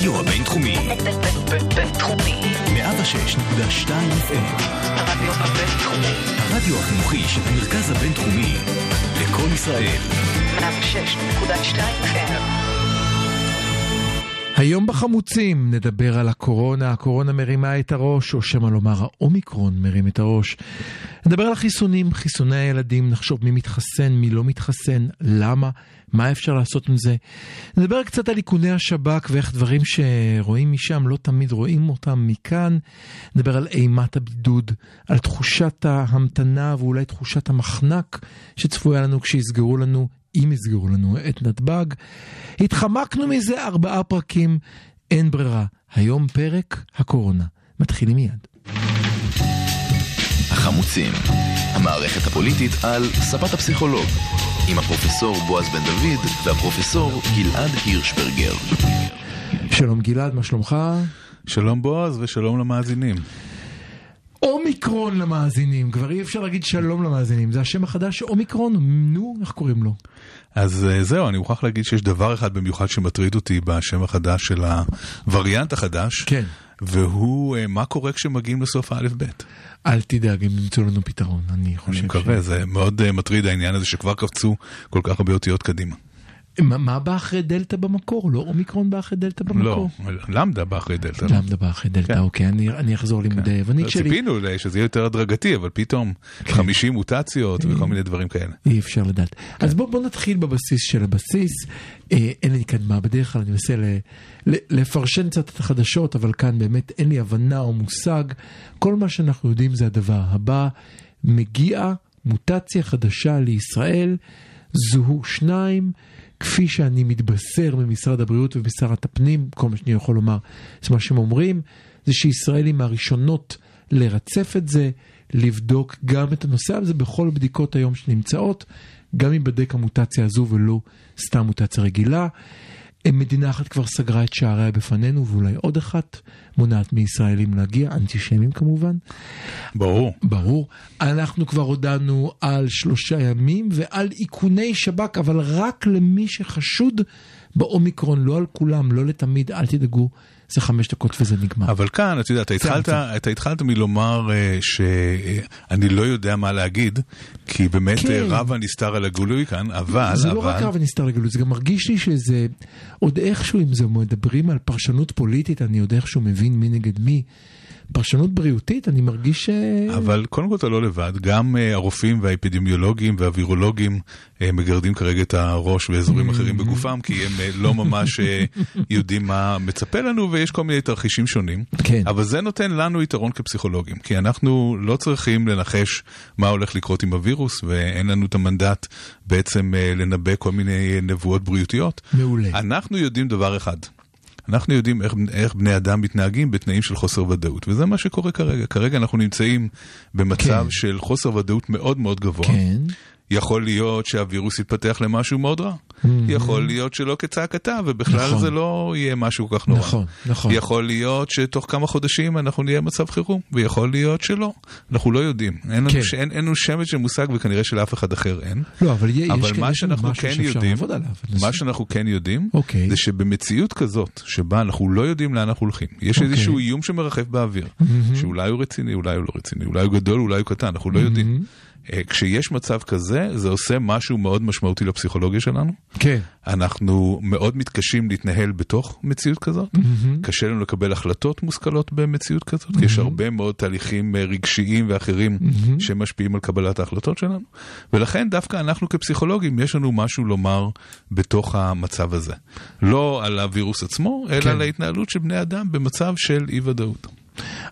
הרדיו הבינתחומי. בינתחומי. 106.2 FM. הרדיו הבינתחומי. הרדיו החינוכי של המרכז הבינתחומי. לקום ישראל. 106.2 FM. היום בחמוצים נדבר על הקורונה, הקורונה מרימה את הראש, או שמא לומר האומיקרון מרים את הראש. נדבר על החיסונים, חיסוני הילדים, נחשוב מי מתחסן, מי לא מתחסן, למה, מה אפשר לעשות עם זה. נדבר קצת על איכוני השב"כ ואיך דברים שרואים משם לא תמיד רואים אותם מכאן. נדבר על אימת הבידוד, על תחושת ההמתנה ואולי תחושת המחנק שצפויה לנו כשיסגרו לנו אם יסגרו לנו את נתב"ג. התחמקנו מזה ארבעה פרקים, אין ברירה. היום פרק הקורונה. מתחילים מיד. החמוצים. המערכת הפוליטית על ספת הפסיכולוג. עם הפרופסור בועז בן דוד והפרופסור גלעד הירשברגר. שלום גלעד, מה שלומך? שלום בועז ושלום למאזינים. אומיקרון למאזינים, כבר אי אפשר להגיד שלום למאזינים, זה השם החדש אומיקרון, נו, איך קוראים לו? אז אה, זהו, אני מוכרח להגיד שיש דבר אחד במיוחד שמטריד אותי בשם החדש של הווריאנט החדש, כן. והוא אה, מה קורה כשמגיעים לסוף האלף-בית. אל תדאג, הם ימצאו לנו פתרון, אני חושב אני מקווה, זה מאוד אה, מטריד העניין הזה שכבר קפצו כל כך הרבה אותיות קדימה. מה, מה בא אחרי דלתא במקור? לא אומיקרון בא אחרי דלתא במקור? לא, למדה בא אחרי דלתא. למדה בא אחרי דלתא, כן. אוקיי, אני, אני אחזור לימודי היוונית לא, שלי. ציפינו שזה יהיה יותר הדרגתי, אבל פתאום 50 מוטציות וכל מיני דברים כאלה. אי אפשר לדעת. אז בוא, בוא נתחיל בבסיס של הבסיס. אה, אין לי כאן מה, בדרך כלל אני מנסה ל, ל, לפרשן קצת את החדשות, אבל כאן באמת אין לי הבנה או מושג. כל מה שאנחנו יודעים זה הדבר הבא, מגיעה מוטציה חדשה לישראל, זוהו שניים. כפי שאני מתבשר ממשרד הבריאות ומשרת הפנים, כל מה שאני יכול לומר, זה מה שהם אומרים, זה שישראל היא מהראשונות לרצף את זה, לבדוק גם את הנושא הזה בכל בדיקות היום שנמצאות, גם ייבדק המוטציה הזו ולא סתם מוטציה רגילה. מדינה אחת כבר סגרה את שעריה בפנינו ואולי עוד אחת מונעת מישראלים להגיע, אנטישמים כמובן. ברור. ברור. אנחנו כבר הודענו על שלושה ימים ועל איכוני שב"כ, אבל רק למי שחשוד באומיקרון, לא על כולם, לא לתמיד, אל תדאגו, זה חמש דקות וזה נגמר. אבל כאן, אתה יודע, אתה התחלת. אתה התחלת מלומר אה, שאני לא יודע מה להגיד, כי באמת כן. אה, רב הנסתר על הגלוי כאן, אבל, זה לא רק אבל, רב הנסתר לגלות, זה גם מרגיש לי שזה עוד איכשהו, אם זה מדברים על פרשנות פוליטית, אני עוד איכשהו מבין מי נגד מי. פרשנות בריאותית, אני מרגיש ש... אבל קודם כל אתה לא לבד, גם אה, הרופאים והאפידמיולוגים והווירולוגים אה, מגרדים כרגע את הראש באזורים Mm-hmm. אחרים בגופם, כי הם אה, לא ממש אה, יודעים מה מצפה לנו, ויש כל מיני תרחישים שונים. כן. אבל זה נותן לנו יתרון כפסיכולוגים, כי אנחנו לא צריכים לנחש מה הולך לקרות עם הווירוס, ואין לנו את המנדט בעצם אה, לנבא כל מיני נבואות בריאותיות. מעולה. אנחנו יודעים דבר אחד. אנחנו יודעים איך, איך בני אדם מתנהגים בתנאים של חוסר ודאות, וזה מה שקורה כרגע. כרגע אנחנו נמצאים במצב כן. של חוסר ודאות מאוד מאוד גבוה. כן. יכול להיות שהווירוס יתפתח למשהו מאוד רע. יכול להיות שלא כצעקתה, ובכלל Mm-hmm. נכון. זה לא יהיה משהו כל כך נורא. נכון, נכון. יכול להיות שתוך כמה חודשים אנחנו נהיה במצב חירום, ויכול להיות שלא. אנחנו לא יודעים. אין לנו, כן. ש... אין, אין לנו שמץ של מושג, וכנראה שלאף אחד אחר אין. לא, אבל יש אבל מה יש לנו שאנחנו משהו כן יודעים, לעבוד עליו. מה שאנחנו כן יודעים, אוקיי. זה שבמציאות כזאת, שבה אנחנו לא יודעים לאן אנחנו הולכים, יש אוקיי. איזשהו איום שמרחף באוויר, שאולי הוא רציני, אולי הוא לא רציני, אולי הוא גדול, אולי הוא קטן, אנחנו לא יודעים. אה, כשיש מצב כזה, זה עושה משהו מאוד משמעותי לפסיכולוגיה שלנו. כן. אנחנו מאוד מתקשים להתנהל בתוך מציאות כזאת, קשה לנו לקבל החלטות מושכלות במציאות כזאת, כי יש הרבה מאוד תהליכים אה, רגשיים ואחרים שמשפיעים על קבלת ההחלטות שלנו, ולכן דווקא אנחנו כפסיכולוגים, יש לנו משהו לומר בתוך המצב הזה. לא על הווירוס עצמו, אלא כן. על ההתנהלות של בני אדם במצב של אי ודאות.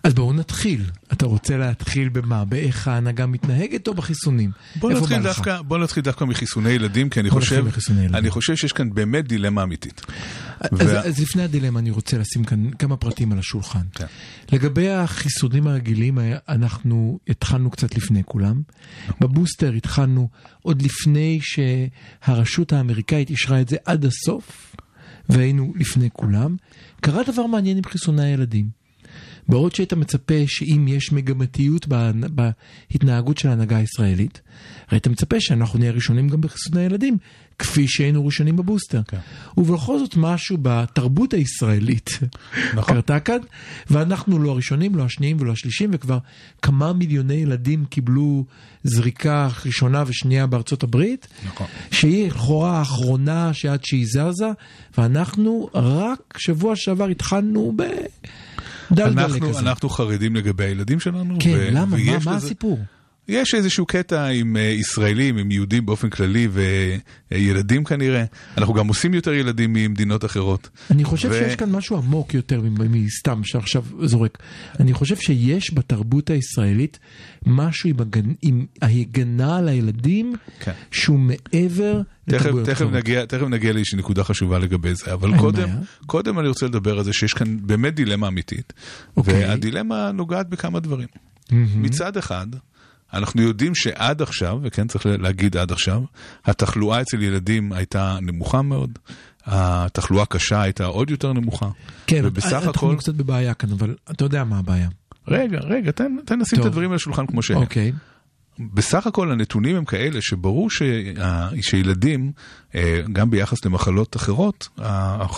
אז בואו נתחיל. אתה רוצה להתחיל במה? באיך ההנהגה מתנהגת או בחיסונים? בוא נתחיל? דווקא, בוא נתחיל דווקא מחיסוני ילדים, כי אני חושב. אני חושב שיש כאן באמת דילמה אמיתית. אז, וה- אז לפני הדילמה אני רוצה לשים כאן כמה פרטים על השולחן. כן. לגבי החיסונים הרגילים, אנחנו התחלנו קצת לפני כולם. בבוסטר התחלנו עוד לפני שהרשות האמריקאית אישרה את זה עד הסוף, והיינו לפני כולם. קרה דבר מעניין עם חיסוני הילדים. בעוד שהיית מצפה שאם יש מגמתיות בהתנהגות של ההנהגה הישראלית, היית מצפה שאנחנו נהיה ראשונים גם בחיסוני הילדים, כפי שהיינו ראשונים בבוסטר. כן. ובכל זאת משהו בתרבות הישראלית נכון. קרתה כאן, ואנחנו לא הראשונים, לא השניים ולא השלישים, וכבר כמה מיליוני ילדים קיבלו זריקה ראשונה ושנייה בארצות הברית, נכון. שהיא לכאורה האחרונה שעד שהיא זזה, ואנחנו רק שבוע שעבר התחלנו בדלדלה אנחנו, כזה. אנחנו חרדים לגבי הילדים שלנו. כן, למה? מה, הסיפור? יש איזשהו קטע עם אה, ישראלים, עם יהודים באופן כללי וילדים כנראה. אנחנו גם עושים יותר ילדים ממדינות אחרות. אני חושב ו- שיש כאן משהו עמוק יותר מסתם שעכשיו זורק. אני חושב שיש בתרבות הישראלית משהו עם, הגנ... עם ההגנה על הילדים כן. שהוא מעבר תכף, תכף. נגיע, תכף נגיע לאיזושהי נקודה חשובה לגבי זה, אבל קודם. קודם אני רוצה לדבר על זה שיש כאן באמת דילמה אמיתית. אוקיי. והדילמה נוגעת בכמה דברים. מהמם. מצד אחד, אנחנו יודעים שעד עכשיו, וכן צריך להגיד עד עכשיו, התחלואה אצל ילדים הייתה נמוכה מאוד, התחלואה קשה הייתה עוד יותר נמוכה, כן, ובסך אנחנו הכל... קצת בבעיה כאן, אבל אתה יודע מה הבעיה. רגע, רגע, תן, תן לשים את טוב. הדברים על השולחן כמו שהם. אוקיי. בסך הכל הנתונים הם כאלה שברור שה- שילדים, אה, גם ביחס למחלות אחרות,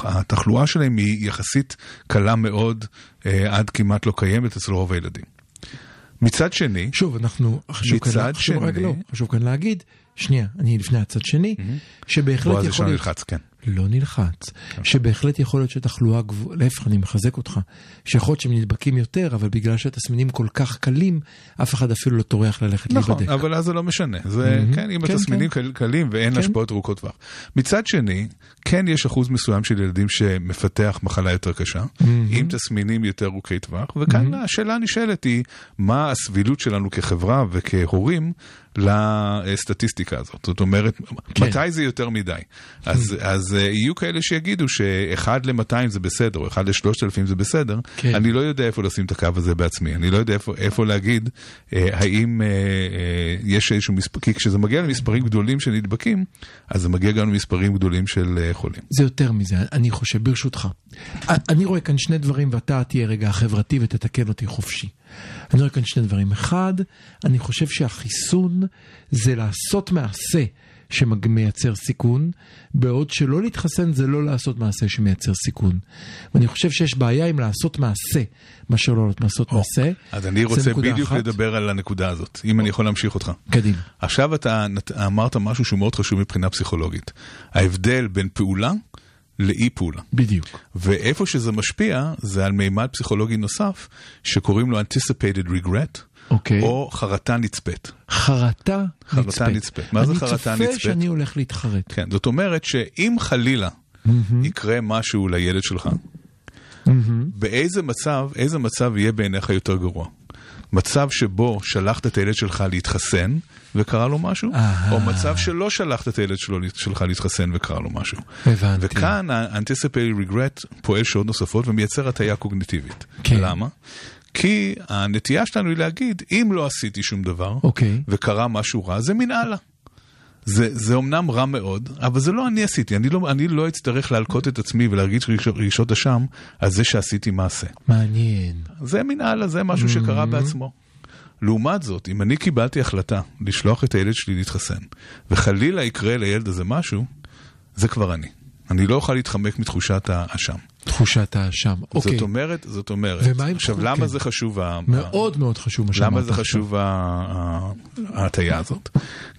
התחלואה שלהם היא יחסית קלה מאוד, אה, עד כמעט לא קיימת אצל רוב הילדים. מצד שני, שוב, אנחנו, חשוב כאן, מצד חשוב, רגע, שני- לא, חשוב כאן להגיד, שנייה, אני לפני הצד שני, שבהחלט בועז יכול ישר להיות, נלחץ, כן. לא נלחץ, שבהחלט יכול להיות שתחלואה גבוהה, להפך, אני מחזק אותך, שיכול להיות שהם נדבקים יותר, אבל בגלל שהתסמינים כל כך קלים, אף אחד אפילו לא טורח ללכת נכון, להיבדק. אבל אז זה לא משנה. זה, מהמם. כן, אם כן, התסמינים כן. קל- קלים ואין כן. השפעות ארוכות טווח. מצד שני, כן יש אחוז מסוים של ילדים שמפתח מחלה יותר קשה, עם תסמינים יותר ארוכי טווח, וכאן השאלה הנשאלת היא, מה הסבילות שלנו כחברה וכהורים לסטטיסטיקה הזאת? זאת אומרת, כן. מתי זה יותר מדי? אז, אז אה, יהיו כאלה שיגידו שאחד ל-200 זה בסדר, או אחד ל-3,000 זה בסדר. כן. אני לא יודע איפה לשים את הקו הזה בעצמי, אני לא יודע איפה, איפה להגיד אה, האם אה, אה, יש איזשהו מספר, כי כשזה מגיע למספרים גדולים של נדבקים, אז זה מגיע גם למספרים גדולים של אה, חולים. זה יותר מזה, אני חושב, ברשותך. אני רואה כאן שני דברים, ואתה תהיה רגע החברתי ותתקן אותי חופשי. אני רואה כאן שני דברים. אחד, אני חושב שהחיסון זה לעשות מעשה שמייצר סיכון, בעוד שלא להתחסן זה לא לעשות מעשה שמייצר סיכון. ואני חושב שיש בעיה עם לעשות מעשה, מאשר לא לעשות מעשה. אז אני רוצה בדיוק אחת. לדבר על הנקודה הזאת, אם אני יכול להמשיך אותך. קדימה. עכשיו אתה אמרת משהו שהוא מאוד חשוב מבחינה פסיכולוגית. ההבדל בין פעולה לאי פעולה. בדיוק. ואיפה שזה משפיע, זה על מימד פסיכולוגי נוסף, שקוראים לו anticipated regret, אוקיי. או חרטה נצפית. חרטה חרטה נצפית. נצפית. מה זה חרטה אני נצפית? צופה שאני הולך להתחרט. כן, זאת אומרת שאם חלילה יקרה משהו לילד שלך, באיזה מצב, איזה מצב יהיה בעיניך יותר גרוע? מצב שבו שלחת את הילד שלך להתחסן וקרה לו משהו, אהה. או מצב שלא שלחת את הילד שלו, שלך להתחסן וקרה לו משהו. הבנתי. וכאן ה-anticipated regret פועל שעות נוספות ומייצר הטיה קוגניטיבית. כן. למה? כי הנטייה שלנו היא להגיד, אם לא עשיתי שום דבר, אוקיי. וקרה משהו רע, זה מן הלאה. זה, זה אומנם רע מאוד, אבל זה לא אני עשיתי, אני לא, אני לא אצטרך להלקות את עצמי ולהרגיש רגשות, רגשות אשם על זה שעשיתי מעשה. מעניין. זה מן הלאה, זה משהו שקרה בעצמו. לעומת זאת, אם אני קיבלתי החלטה לשלוח את הילד שלי להתחסן, וחלילה יקרה לילד הזה משהו, זה כבר אני. אני לא אוכל להתחמק מתחושת האשם. תחושת האשם. אוקיי. זאת אומרת, זאת אומרת, ומה עם עכשיו למה כן. זה חשוב? ה- מאוד מאוד חשוב מה שאמרת למה זה. חשוב ההטייה הזאת?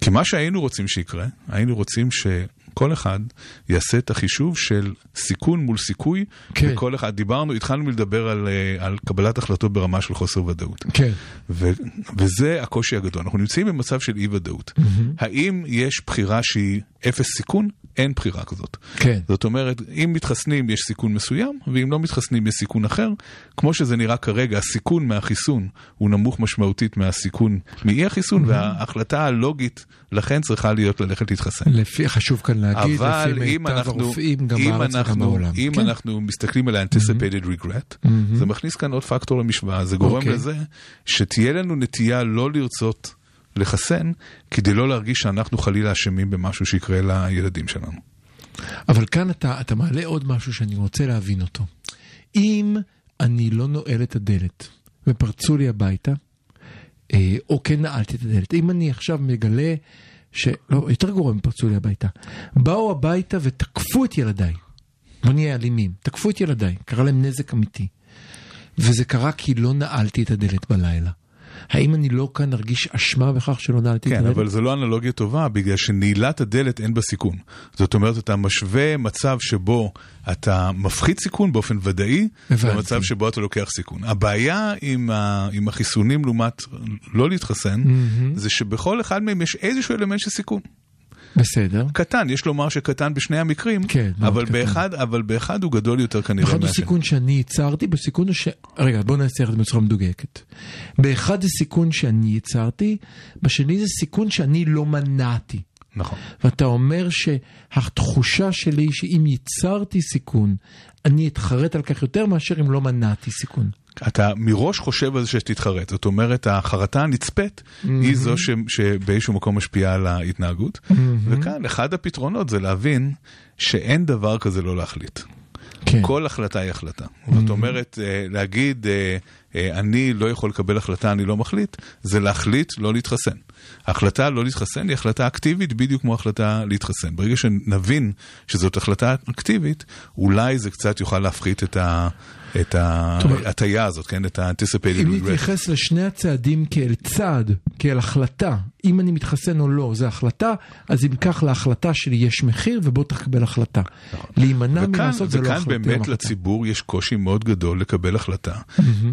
כי מה שהיינו רוצים שיקרה, היינו רוצים שכל אחד יעשה את החישוב של סיכון מול סיכוי, כן. וכל אחד, דיברנו, התחלנו מלדבר על, אה, על קבלת החלטות ברמה של חוסר ודאות. כן. ו- וזה הקושי הגדול. אנחנו נמצאים במצב של אי ודאות. האם יש בחירה שהיא אפס סיכון? אין בחירה כזאת. כן. זאת אומרת, אם מתחסנים יש סיכון מסוים, ואם לא מתחסנים יש סיכון אחר. כמו שזה נראה כרגע, הסיכון מהחיסון הוא נמוך משמעותית מהסיכון מאי החיסון, וההחלטה הלוגית לכן צריכה להיות ללכת להתחסן. לפי, חשוב כאן להגיד, אבל לפי מיטב הרופאים גם אם בארץ וגם אנחנו, בעולם. אם כן. אנחנו מסתכלים על ה-anticipated regret, זה מכניס כאן עוד פקטור למשוואה, זה גורם אוקיי. לזה שתהיה לנו נטייה לא לרצות לחסן, כדי לא להרגיש שאנחנו חלילה אשמים במשהו שיקרה לילדים שלנו. אבל כאן אתה, אתה מעלה עוד משהו שאני רוצה להבין אותו. אם אני לא נועל את הדלת ופרצו לי הביתה, אה, או כן נעלתי את הדלת. אם אני עכשיו מגלה ש... לא, יותר גרוע אם פרצו לי הביתה. באו הביתה ותקפו את ילדיי. בוא נהיה אלימים. תקפו את ילדיי, קרה להם נזק אמיתי. וזה קרה כי לא נעלתי את הדלת בלילה. האם אני לא כאן ארגיש אשמה בכך שלא נעלתי את כן, הדלת? אבל זו לא אנלוגיה טובה, בגלל שנעילת הדלת אין בה סיכון. זאת אומרת, אתה משווה מצב שבו אתה מפחית סיכון באופן ודאי, הבנתי. למצב שבו אתה לוקח סיכון. הבעיה עם, ה, עם החיסונים לעומת לא להתחסן, זה שבכל אחד מהם יש איזשהו אלמנט של סיכון. בסדר. קטן, יש לומר שקטן בשני המקרים, כן, אבל, קטן. באחד, אבל באחד הוא גדול יותר כנראה באחד הוא. סיכון שאני ייצרתי, בסיכון הוא ש... רגע, בוא נעשה את זה בצורה מדויקת. באחד זה סיכון שאני ייצרתי, בשני זה סיכון שאני לא מנעתי. נכון. ואתה אומר שהתחושה שלי שאם ייצרתי סיכון, אני אתחרט על כך יותר מאשר אם לא מנעתי סיכון. אתה מראש חושב על זה שתתחרט, זאת אומרת החרטה הנצפית היא זו ש, שבאיזשהו מקום משפיעה על ההתנהגות, וכאן אחד הפתרונות זה להבין שאין דבר כזה לא להחליט. כן. כל החלטה היא החלטה. זאת אומרת, אה, להגיד, אה, אה, אני לא יכול לקבל החלטה, אני לא מחליט, זה להחליט לא להתחסן. ההחלטה לא להתחסן היא החלטה אקטיבית בדיוק כמו החלטה להתחסן. ברגע שנבין שזאת החלטה אקטיבית, אולי זה קצת יוכל להפחית את ה... את ההטייה הזאת, כן? את ה-anticipated אם regret. נתייחס לשני הצעדים כאל צעד, כאל החלטה, אם אני מתחסן או לא, זה החלטה, אז אם כך להחלטה שלי יש מחיר ובוא תקבל החלטה. להימנע וכאן, מלעשות זה לא וכאן החלטה. באמת החלטה. לציבור יש קושי מאוד גדול לקבל החלטה,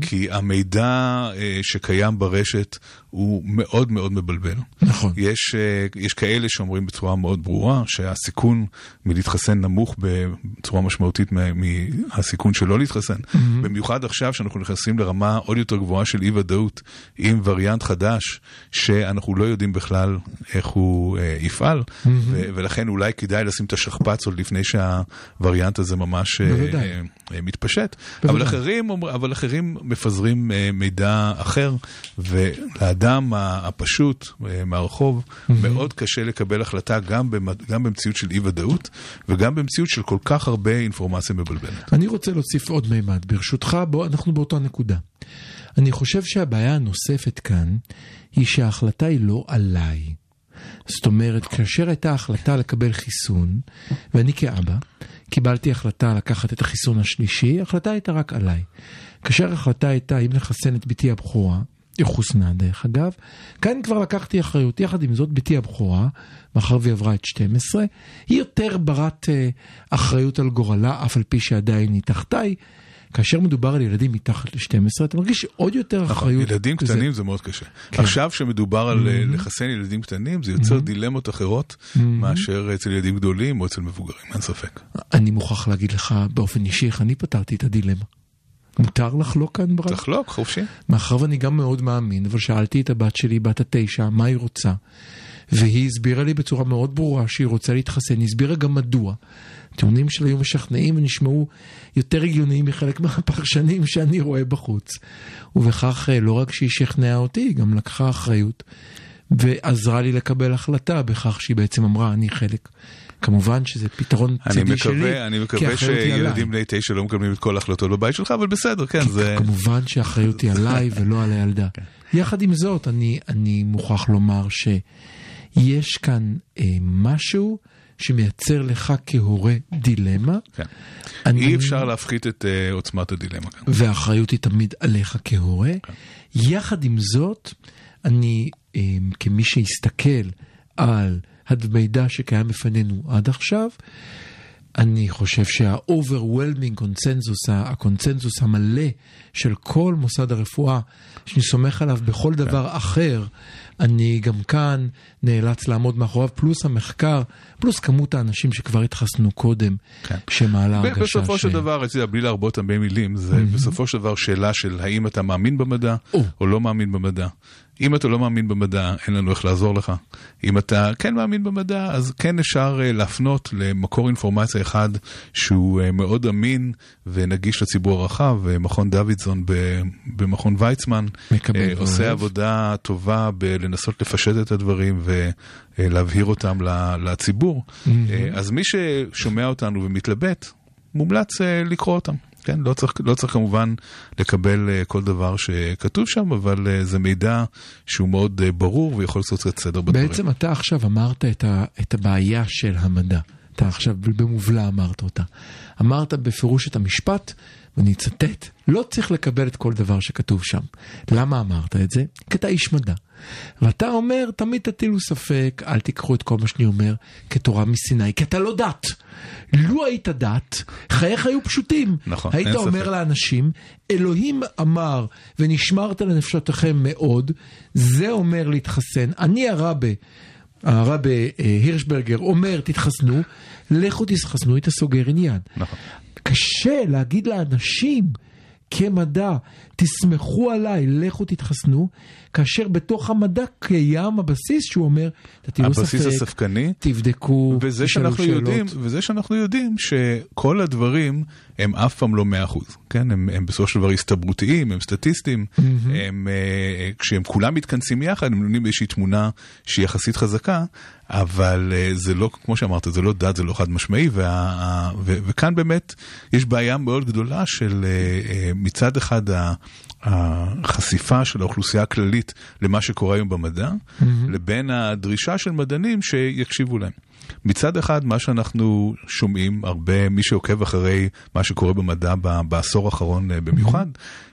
כי המידע אה, שקיים ברשת הוא מאוד מאוד מבלבל. נכון. יש, אה, יש כאלה שאומרים בצורה מאוד ברורה שהסיכון מלהתחסן נמוך בצורה משמעותית מה- מהסיכון שלא להתחסן. במיוחד עכשיו שאנחנו נכנסים לרמה עוד יותר גבוהה של אי ודאות עם וריאנט חדש, שאנחנו לא יודעים בכלל איך הוא אה, יפעל, ו- ולכן אולי כדאי לשים את השכפ"ץ עוד לפני שהווריאנט הזה ממש אה. אה, אה, מתפשט. אבל. אחרים, אבל אחרים מפזרים אה, מידע אחר, ולאדם ה- הפשוט אה, מהרחוב מאוד קשה לקבל החלטה גם, במ- גם במציאות של אי ודאות, וגם במציאות של כל כך הרבה אינפורמציה מבלבלת. אני רוצה להוסיף עוד מימד, ברשותך, בוא, אנחנו באותה נקודה. אני חושב שהבעיה הנוספת כאן היא שההחלטה היא לא עליי. זאת אומרת, כאשר הייתה החלטה לקבל חיסון, ואני כאבא קיבלתי החלטה לקחת את החיסון השלישי, ההחלטה הייתה רק עליי. כאשר ההחלטה הייתה אם לחסן את בתי הבכורה, היא חוסנה דרך אגב, כאן כבר לקחתי אחריות. יחד עם זאת, בתי הבכורה, מאחר והיא עברה את 12, היא יותר ברת אה, אחריות על גורלה, אף על פי שעדיין היא תחתיי. כאשר מדובר על ילדים מתחת ל-12, אתה מרגיש עוד יותר אחריות. נכון, ילדים זה- קטנים זה מאוד קשה. כן. עכשיו שמדובר על אה, לחסן ילדים קטנים, זה יוצר דילמות אחרות מאשר אצל ילדים גדולים או אצל מבוגרים, אין ספק. אני מוכרח להגיד לך באופן אישי איך אני פתרתי את הדילמה. מותר לחלוק כאן ברק? תחלוק, חופשי. מאחר ואני גם מאוד מאמין, אבל שאלתי את הבת שלי, בת התשע, מה היא רוצה. והיא הסבירה לי בצורה מאוד ברורה שהיא רוצה להתחסן, היא הסבירה גם מדוע. הטיעונים שלה היו משכנעים ונשמעו יותר הגיוניים מחלק מהפרשנים שאני רואה בחוץ. ובכך אה, לא רק שהיא שכנעה אותי, היא גם לקחה אחריות ועזרה לי לקבל החלטה בכך שהיא בעצם אמרה, אני חלק. כמובן שזה פתרון אני צידי שלי, מקווה, אני כי מקווה. שילדים בני תשע לא מקבלים את כל ההחלטות בבית שלך, אבל בסדר, כן, זה... כמובן שהאחריות היא עליי ולא על הילדה. יחד עם זאת, אני, אני מוכרח לומר שיש כאן אה, משהו שמייצר לך כהורה דילמה. כן. אני- אי אפשר להפחית את אה, עוצמת הדילמה כאן. והאחריות היא תמיד עליך כהורה. כן. יחד עם זאת, אני אה, כמי שהסתכל על המידע שקיים בפנינו עד עכשיו, אני חושב שה-overwhelming קונצנזוס, הקונצנזוס המלא של כל מוסד הרפואה, שאני סומך עליו בכל דבר אחר, אני גם כאן נאלץ לעמוד מאחוריו, פלוס המחקר, פלוס כמות האנשים שכבר התחסנו קודם, כן. שמעלה הרגשה בסופו ש... של דבר, אתה יודע, בלי להרבות הרבה מילים, זה בסופו של דבר שאלה של האם אתה מאמין במדע או. או לא מאמין במדע. אם אתה לא מאמין במדע, אין לנו איך לעזור לך. אם אתה כן מאמין במדע, אז כן אפשר אה, להפנות למקור אינפורמציה אחד שהוא אה, מאוד אמין ונגיש לציבור הרחב. אה, מכון דוידסון במכון ויצמן מקבל עושה ואוהב. עבודה טובה בלנסות לפשט את הדברים ולהבהיר אותם לציבור. אה, אז מי ששומע אותנו ומתלבט, מומלץ לקרוא אותם. כן, לא צריך, לא צריך כמובן לקבל אה, כל דבר שכתוב שם, אבל אה, זה מידע שהוא מאוד אה, ברור ויכול לעשות קצת סדר בדברים. בעצם אתה עכשיו אמרת את, ה, את הבעיה של המדע. אתה עכשיו במובלע אמרת אותה. אמרת בפירוש את המשפט, ואני אצטט, לא צריך לקבל את כל דבר שכתוב שם. למה אמרת את זה? כי אתה איש מדע. ואתה אומר, תמיד תטילו ספק, אל תיקחו את כל מה שאני אומר כתורה מסיני, כי אתה לא דת. לו היית דת, חייך היו פשוטים. נכון, היית אומר ספק. לאנשים, אלוהים אמר, ונשמרת לנפשותיכם מאוד, זה אומר להתחסן. אני הרבה. הרבי אה, הירשברגר אומר תתחסנו, לכו תתחסנו, היית סוגר עניין. נכון. קשה להגיד לאנשים כמדע, תסמכו עליי, לכו תתחסנו, כאשר בתוך המדע קיים הבסיס שהוא אומר, תטילו ספק, הבסיס הספקני, תבדקו, וזה שאנחנו שאלות. יודעים, וזה שאנחנו יודעים שכל הדברים הם אף פעם לא 100%, כן? הם, הם בסופו של דבר הסתברותיים, הם סטטיסטיים, הם, אה, כשהם כולם מתכנסים יחד, הם נותנים איזושהי תמונה שהיא יחסית חזקה, אבל אה, זה לא, כמו שאמרת, זה לא דת, זה לא חד משמעי, וה, ו, וכאן באמת יש בעיה מאוד גדולה של אה, מצד אחד ה... החשיפה של האוכלוסייה הכללית למה שקורה היום במדע, לבין הדרישה של מדענים שיקשיבו להם. מצד אחד, מה שאנחנו שומעים, הרבה, מי שעוקב אחרי מה שקורה במדע בעשור האחרון אה, במיוחד,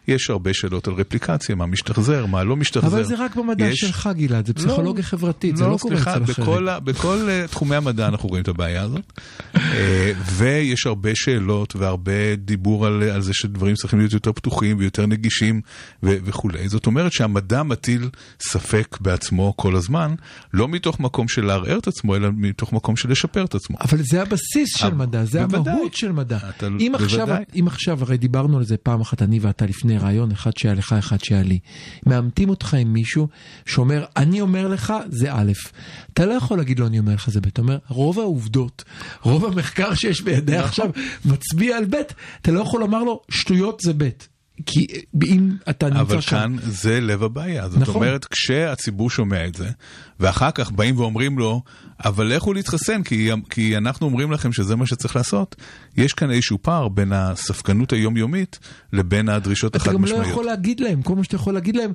יש הרבה שאלות על רפליקציה, מה משתחזר, מה לא משתחזר. אבל זה רק במדע יש- שלך גלעד, זה פסיכולוגיה חברתית, זה לא קורה סליחה, אצל אחרים. בכל, בכל אה, תחומי המדע אנחנו רואים את הבעיה הזאת. אה, ויש הרבה שאלות והרבה דיבור על, על זה שדברים צריכים להיות יותר פתוחים ויותר נגישים ו- וכולי. זאת אומרת שהמדע מטיל ספק בעצמו כל הזמן, לא מתוך מקום של לערער את עצמו, אלא מתוך מקום של לשפר את עצמו. אבל זה הבסיס של מדע, זה בוודאי. המהות של מדע. אתה- אם עכשיו. אם עכשיו, הרי דיברנו על זה פעם אחת, אני ואתה לפני רעיון, אחד שהיה לך, אחד שהיה לי. מאמתים אותך עם מישהו שאומר, אני אומר לך, זה א'. אתה לא יכול להגיד לו, אני אומר לך, זה ב'. אתה אומר, רוב העובדות, רוב המחקר שיש בידי. עכשיו מצביע על ב', אתה לא יכול לומר לו, שטויות זה ב'. כי אם אתה נמצא אבל שם... כאן זה לב הבעיה. זאת נכון. אומרת, כשהציבור שומע את זה, ואחר כך באים ואומרים לו, אבל לכו להתחסן, כי, כי אנחנו אומרים לכם שזה מה שצריך לעשות, יש כאן איזשהו פער בין הספקנות היומיומית לבין הדרישות אתה גם לא החד-משמעיות. יכול להגיד להם, כל מה שאתה יכול להגיד להם,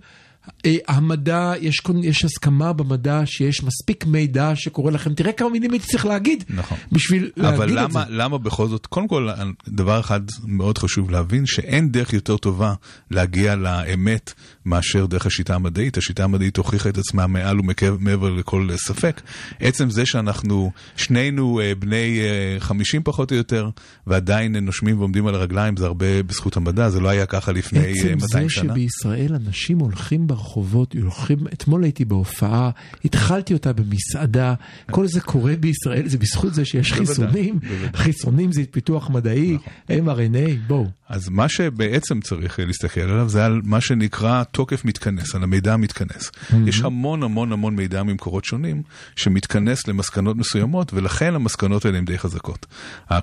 המדע, יש, יש הסכמה במדע שיש מספיק מידע שקורה לכם, תראה כמה מילים הייתי צריך להגיד, נכון. בשביל להגיד אבל את זה. למה, למה בכל זאת, קודם כל, דבר אחד מאוד חשוב להבין, שאין דרך יותר טובה להגיע לאמת מאשר דרך השיטה המדעית. השיטה המדעית הוכיחה את עצמה מעל ומעבר לכל ספק. עצם זה שאנחנו שנינו אה, בני אה, 50 פחות או יותר, ועדיין נושמים ועומדים על הרגליים, זה הרבה בזכות המדע, זה לא היה ככה לפני אה, עצם 200 זה שנה. שבישראל אנשים הולכים ברחובות, הולכים, אתמול הייתי בהופעה, התחלתי אותה במסעדה, כל זה קורה בישראל, זה בזכות זה שיש חיסונים. חיסונים זה פיתוח מדעי, mRNA, בואו. אז מה שבעצם צריך אה, להסתכל עליו זה על מה שנקרא תוקף מתכנס, על המידע המתכנס. יש המון המון המון מידע ממקורות שונים שמתכנס למסקנות מסוימות, ולכן המסקנות האלה הן די חזקות.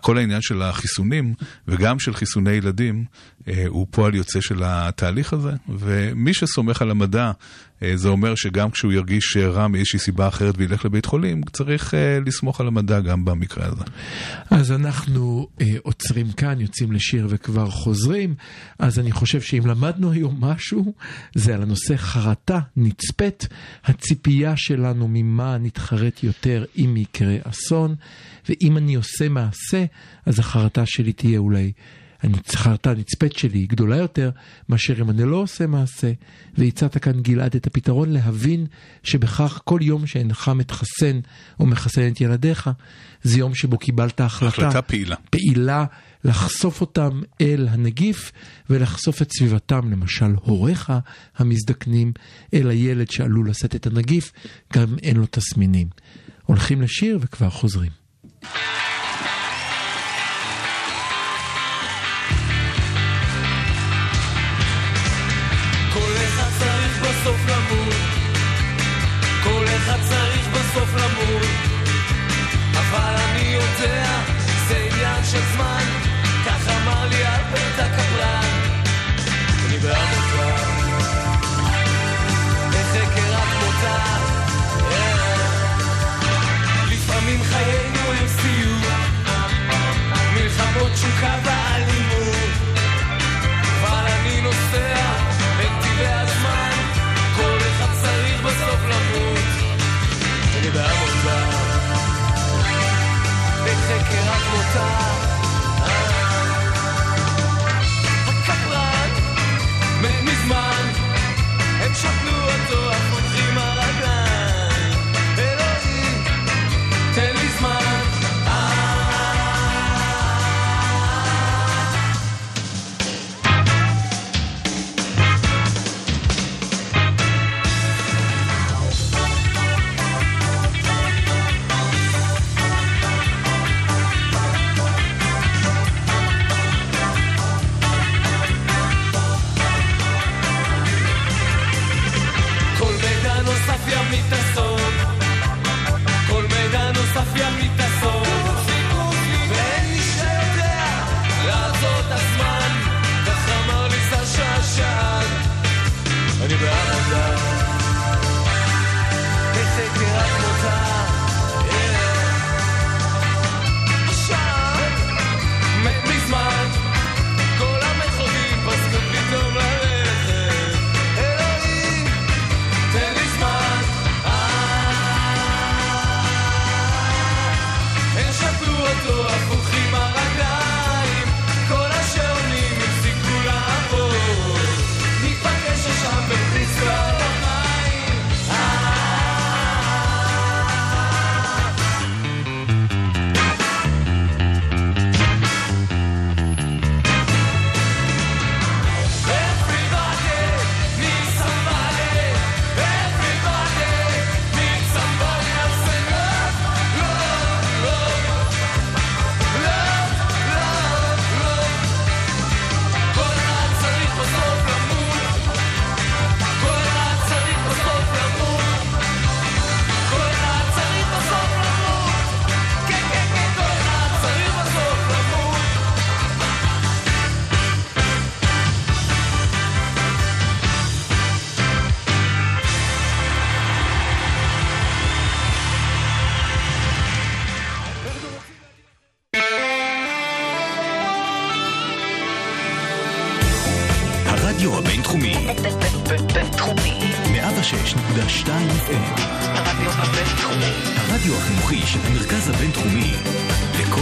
כל העניין של החיסונים, וגם של חיסוני ילדים, אה, הוא פועל יוצא של התהליך הזה, ומי שסומך על המדע, אה, זה אומר שגם כשהוא ירגיש רע מאיזושהי סיבה אחרת וילך לבית חולים, צריך אה, לסמוך על המדע גם במקרה הזה. אז אנחנו אה, עוצרים כאן, יוצאים לשיר וכבר חוזרים. אז אני חושב שאם למדנו היום משהו, זה על הנושא חרטה נצפית, הציפייה שלנו ממה נתחרט יותר אם יקרה אסון, ואם אני עושה מעשה, אז החרטה שלי תהיה אולי... החרטה הנצפית שלי היא גדולה יותר מאשר אם אני לא עושה מעשה, והצעת כאן גלעד את הפתרון להבין שבכך כל יום שאינך מתחסן או מחסן את ילדיך, זה יום שבו קיבלת החלטה, החלטה פעילה. פעילה לחשוף אותם אל הנגיף ולחשוף את סביבתם, למשל הוריך המזדקנים, אל הילד שעלול לשאת את הנגיף, גם אין לו תסמינים. הולכים לשיר וכבר חוזרים. כל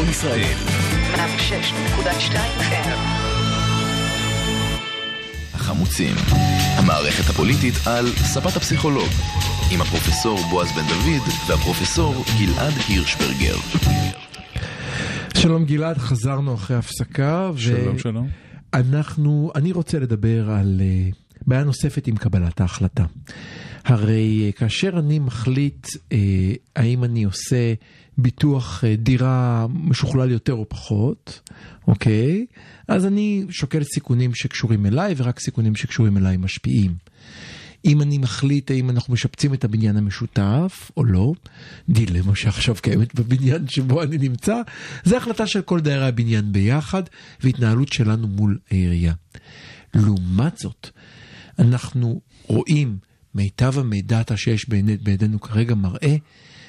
לקום ישראל, 106.2 FM. החמוצים, המערכת הפוליטית על ספת הפסיכולוג, עם הפרופסור בועז בן דוד והפרופסור גלעד הירשברגר. שלום גלעד, חזרנו אחרי הפסקה. ו- שלום שלום. אנחנו, אני רוצה לדבר על אה, בעיה נוספת עם קבלת ההחלטה. הרי אה, כאשר אני מחליט אה, האם אני עושה ביטוח אה, דירה משוכלל יותר או פחות, אוקיי? אז אני שוקל סיכונים שקשורים אליי ורק סיכונים שקשורים אליי משפיעים. אם אני מחליט האם אנחנו משפצים את הבניין המשותף או לא, דילמה שעכשיו קיימת בבניין שבו אני נמצא, זה החלטה של כל דיירי הבניין ביחד והתנהלות שלנו מול העירייה. לעומת זאת, אנחנו רואים, מיטב המידע שיש בידי- בידינו כרגע מראה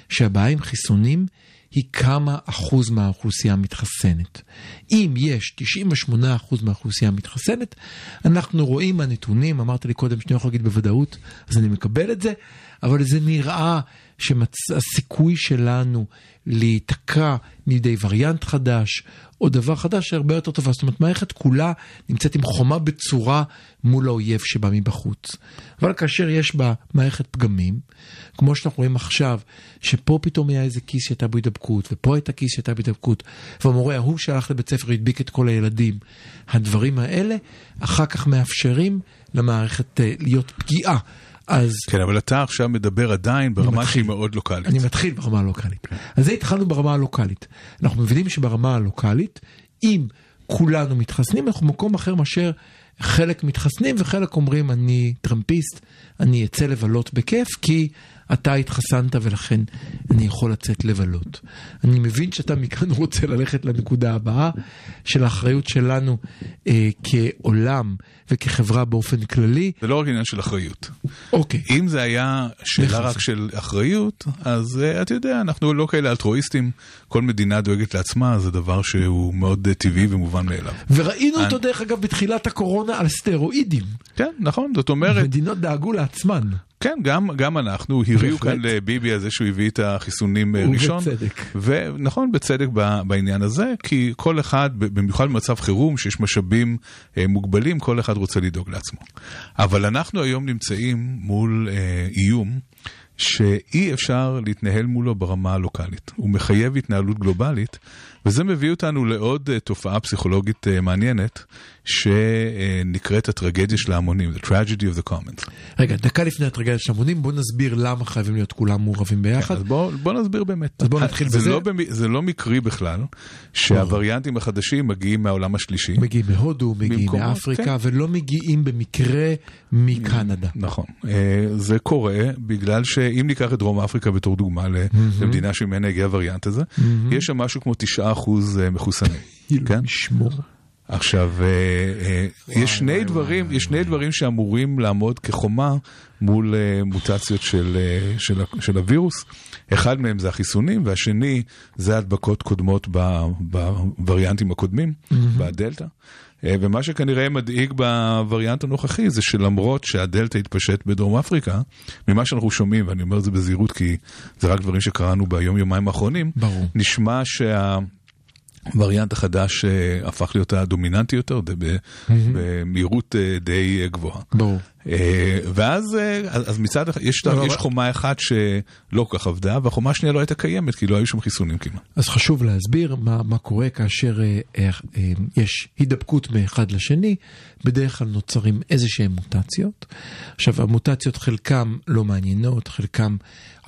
שהבעיה עם חיסונים היא כמה אחוז מהאוכלוסייה מתחסנת. אם יש 98 אחוז מהאוכלוסייה מתחסנת, אנחנו רואים מהנתונים, אמרת לי קודם שאני לא יכול להגיד בוודאות, אז אני מקבל את זה, אבל זה נראה שהסיכוי שלנו להיתקע מידי וריאנט חדש, או דבר חדש הרבה יותר טובה. זאת אומרת, מערכת כולה נמצאת עם חומה בצורה מול האויב שבא מבחוץ. אבל כאשר יש בה מערכת פגמים, כמו שאנחנו רואים עכשיו, שפה פתאום היה איזה כיס שהייתה בו הידבקות, ופה הייתה כיס שהייתה בו הידבקות, והמורה ההוא שהלך לבית ספר והדביק את כל הילדים. הדברים האלה אחר כך מאפשרים למערכת אה, להיות פגיעה. אז כן, אבל אתה עכשיו מדבר עדיין ברמה מתחיל. שהיא מאוד לוקאלית. אני מתחיל ברמה הלוקאלית. אז זה התחלנו ברמה הלוקאלית. אנחנו מבינים שברמה הלוקאלית, אם כולנו מתחסנים, אנחנו במקום אחר מאשר חלק מתחסנים וחלק אומרים אני טראמפיסט, אני אצא לבלות בכיף כי אתה התחסנת ולכן אני יכול לצאת לבלות. אני מבין שאתה מכאן רוצה ללכת לנקודה הבאה של האחריות שלנו אה, כעולם וכחברה באופן כללי. זה לא רק עניין של אחריות. אוקיי. אם זה היה שאלה נכנסים. רק של אחריות, אז uh, אתה יודע, אנחנו לא כאלה אלטרואיסטים, כל מדינה דואגת לעצמה, זה דבר שהוא מאוד uh, טבעי ומובן מאליו. וראינו אותו אני- דרך אגב בתחילת הקורונה על סטרואידים. כן, נכון, זאת אומרת, מדינות דאגו לעצמן. כן, גם, גם אנחנו, הריעו. כאן לביבי על זה שהוא הביא את החיסונים אה, ראשון. ובצדק. ונכון, בצדק בעניין הזה, כי כל אחד, במיוחד במצב חירום, שיש משאבים אה, מוגבלים, כל אחד רוצה לדאוג לעצמו. אבל אנחנו היום נמצאים מול אה, איום. שאי אפשר להתנהל מולו ברמה הלוקאלית. הוא מחייב התנהלות גלובלית, וזה מביא אותנו לעוד תופעה פסיכולוגית מעניינת, שנקראת הטרגדיה של ההמונים, The Tragedy of the Commons. רגע, דקה לפני הטרגדיה של המונים, בוא נסביר למה חייבים להיות כולם מעורבים ביחד. אז בוא, בוא נסביר באמת. אז בוא נתחיל זה בזה. לא, זה לא מקרי בכלל שהווריאנטים החדשים מגיעים מהעולם השלישי. מגיעים מהודו, מגיעים במקומות, מאפריקה, כן. ולא מגיעים במקרה מקנדה. נכון, אה, זה קורה בגלל שאם ניקח את דרום אפריקה בתור דוגמה ל- למדינה שממנה הגיע הווריאנט הזה, יש שם משהו כמו 9% אה, מחוסנים. כן? ישמור. עכשיו, אה, אה, יש שני דברים, יש שני דברים שאמורים לעמוד כחומה מול אה, מוטציות של, של, של הווירוס. אחד מהם זה החיסונים, והשני זה הדבקות קודמות בווריאנטים הקודמים, בדלתא. ומה שכנראה מדאיג בווריאנט הנוכחי זה שלמרות שהדלתא התפשט בדרום אפריקה, ממה שאנחנו שומעים, ואני אומר את זה בזהירות כי זה רק דברים שקראנו ביום יומיים האחרונים, ברור. נשמע שה... הווריאנט החדש אה, הפך להיות הדומיננטי יותר, במהירות אה, די אה, גבוהה. ברור. ואז אז מצד אחד, יש, יש חומה אחת שלא כל כך עבדה, והחומה השנייה לא הייתה קיימת, כי לא היו שם חיסונים כמעט. אז חשוב להסביר מה, מה קורה כאשר יש הידבקות מאחד לשני, בדרך כלל נוצרים איזה שהן מוטציות. עכשיו המוטציות חלקם לא מעניינות, חלקם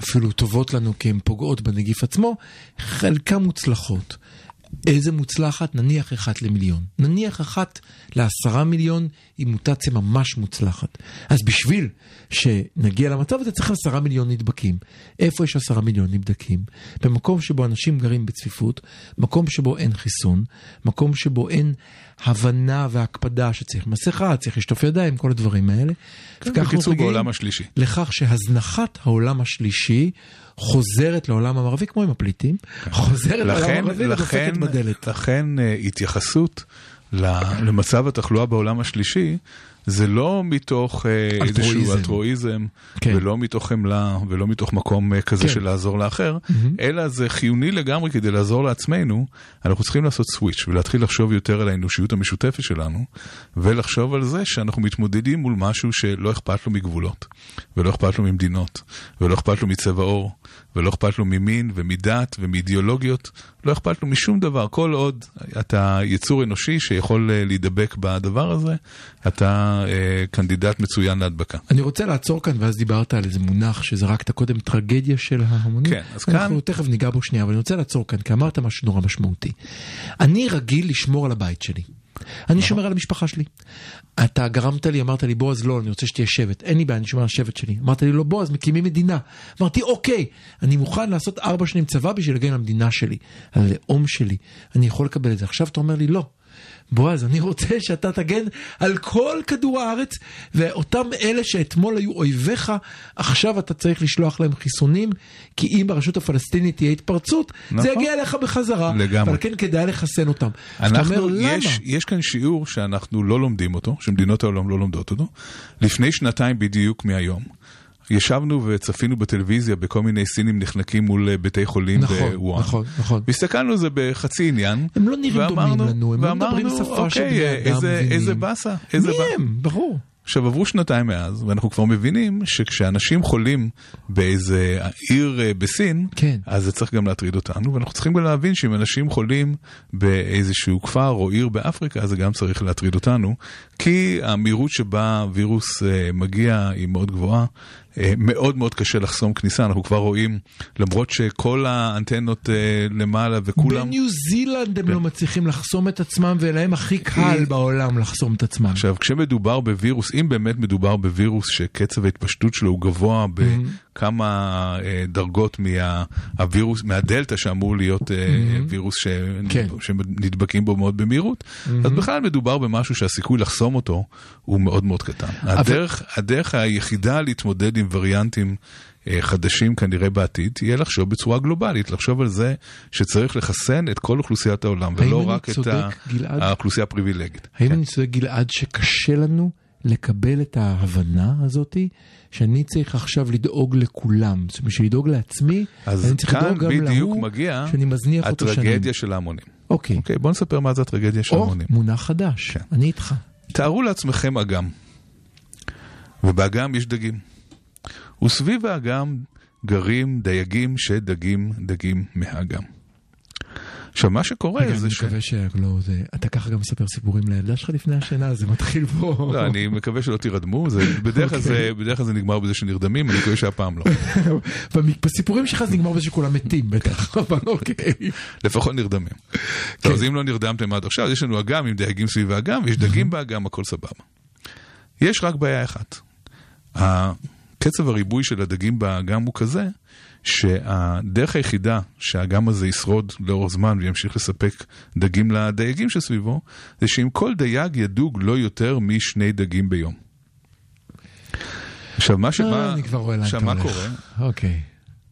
אפילו טובות לנו כי הן פוגעות בנגיף עצמו, חלקם מוצלחות. איזה מוצלחת? נניח אחת למיליון. נניח אחת לעשרה מיליון היא מוטציה ממש מוצלחת. אז בשביל שנגיע למצב הזה צריך עשרה מיליון נדבקים. איפה יש עשרה מיליון נבדקים? במקום שבו אנשים גרים בצפיפות, מקום שבו אין חיסון, מקום שבו אין הבנה והקפדה שצריך מסכה, צריך לשטוף ידיים, כל הדברים האלה. כן, בקיצור, בעולם השלישי. לכך שהזנחת העולם השלישי חוזרת לעולם המערבי, כמו עם הפליטים, חוזרת לעולם לכן, המערבי ודופקת לכן, בדלת. לכן אה, התייחסות למצב התחלואה בעולם השלישי, זה לא מתוך אה, איזשהו אלטרואיזם. אלטרואיזם, כן. ולא מתוך חמלה, ולא מתוך מקום אה, כזה כן. של לעזור לאחר, אלא זה חיוני לגמרי כדי לעזור לעצמנו, אנחנו צריכים לעשות סוויץ' ולהתחיל לחשוב יותר על האנושיות המשותפת שלנו, ולחשוב על זה שאנחנו מתמודדים מול משהו שלא אכפת לו מגבולות, ולא אכפת לו ממדינות, ולא אכפת לו מצבע עור, ולא אכפת לו ממין ומדת ומאידיאולוגיות, לא אכפת לו משום דבר. כל עוד אתה יצור אנושי שיכול אה, להידבק בדבר הזה, אתה אה, קנדידט מצוין להדבקה. אני רוצה לעצור כאן, ואז דיברת על איזה מונח שזרקת קודם, טרגדיה של ההמונים. כן, אז כאן- אנחנו תכף ניגע בו שנייה, אבל אני רוצה לעצור כאן, כי אמרת משהו נורא משמעותי. אני רגיל לשמור על הבית שלי. אני שומר על המשפחה שלי. אתה גרמת לי, אמרת לי, בועז, לא, אני רוצה שתהיה שבט. אין לי בעיה, אני שומר על השבט שלי. אמרת לי, לא, בועז, מקימים מדינה. אמרתי, אוקיי, אני מוכן לעשות ארבע שנים צבא בשביל להגן על המדינה שלי, על הלאום שלי. אני יכול לקבל את זה. עכשיו אתה אומר לי, לא. בועז, אני רוצה שאתה תגן על כל כדור הארץ, ואותם אלה שאתמול היו אויביך, עכשיו אתה צריך לשלוח להם חיסונים, כי אם ברשות הפלסטינית תהיה התפרצות, זה נכון. יגיע אליך בחזרה. לגמרי. אבל כן כדאי לחסן אותם. אנחנו, אומר, למה? יש, יש כאן שיעור שאנחנו לא לומדים אותו, שמדינות העולם לא לומדות אותו. לפני שנתיים בדיוק מהיום, ישבנו וצפינו בטלוויזיה בכל מיני סינים נחנקים מול אה, בתי חולים נכון, בוואן. נכון, נכון. והסתכלנו על זה בחצי עניין. הם לא נראים דומים ואמרנו- לנו, הם לא ואמרנו, מדברים שפה של אוקיי, בני אדם איזה, מבינים." איזה באסה, איזה מי באסה. הם? ברור. עכשיו עברו שנתיים מאז, ואנחנו כבר מבינים שכשאנשים חולים באיזה עיר אה, בסין, כן. אז זה צריך גם להטריד אותנו, ואנחנו צריכים גם להבין שאם אנשים חולים באיזשהו כפר או עיר באפריקה, זה גם צריך להטריד אותנו, כי המהירות שבה וירוס אה, מגיע היא מאוד גבוהה. אה, מאוד מאוד קשה לחסום כניסה, אנחנו כבר רואים, למרות שכל האנטנות אה, למעלה וכולם... בניו זילנד הם לא מצליחים לחסום את עצמם, ולהם הכי קל בעולם לחסום את עצמם. עכשיו, כשמדובר בווירוס, אם באמת מדובר בווירוס שקצב ההתפשטות שלו הוא גבוה בכמה אה, דרגות מהווירוס, מהדלתא שאמור להיות אה, וירוס. כן. שנדבקים בו מאוד במהירות, אז בכלל מדובר במשהו שהסיכוי לחסום אותו הוא מאוד מאוד קטן. הדרך היחידה להתמודד עם וריאנטים אה, חדשים כנראה בעתיד, תהיה לחשוב בצורה גלובלית, לחשוב על זה שצריך לחסן את כל אוכלוסיית העולם, ולא רק את צודק, ה- גלעד? האוכלוסייה הפריבילגית. האם כן. אני צודק גלעד שקשה לנו לקבל את ההבנה הזאתי, שאני צריך עכשיו לדאוג לכולם. זאת אומרת, בשביל לדאוג לעצמי, אז אני צריך כאן לדאוג גם בדיוק להוא מגיע שאני מזניח אותו שנים. הטרגדיה של ההמונים. אוקיי. אוקיי, בוא נספר מה זה הטרגדיה של או, ההמונים. מונח חדש, כן. אני איתך. תארו לעצמכם אגם, ובאגם יש דגים. וסביב האגם גרים דייגים שדגים דגים מהאגם. עכשיו, מה שקורה רגע, אני זה ש... מקווה שלא, זה... אתה ככה גם מספר סיפורים לילדה שלך לפני השינה, זה מתחיל פה. לא, אני מקווה שלא תירדמו, זה- בדרך כלל זה- בדרך כלל זה נגמר בזה שנרדמים, אני מקווה שהפעם לא. בסיפורים שלך זה נגמר בזה שכולם מתים בטח, אבל אוקיי. לפחות נרדמים. טוב, אז אם לא נרדמתם עד עכשיו, יש לנו אגם עם דייגים סביב האגם, ויש דגים באגם, הכל סבבה. יש רק בעיה אחת. הקצב הריבוי של הדגים באגם הוא כזה, שהדרך היחידה שהאגם הזה ישרוד לאורך זמן וימשיך לספק דגים לדייגים שסביבו, זה שאם כל דייג ידוג לא יותר משני דגים ביום. עכשיו, מה ש... אה, אני כבר רואה לאן אתה עכשיו, מה הולך. קורה? אוקיי.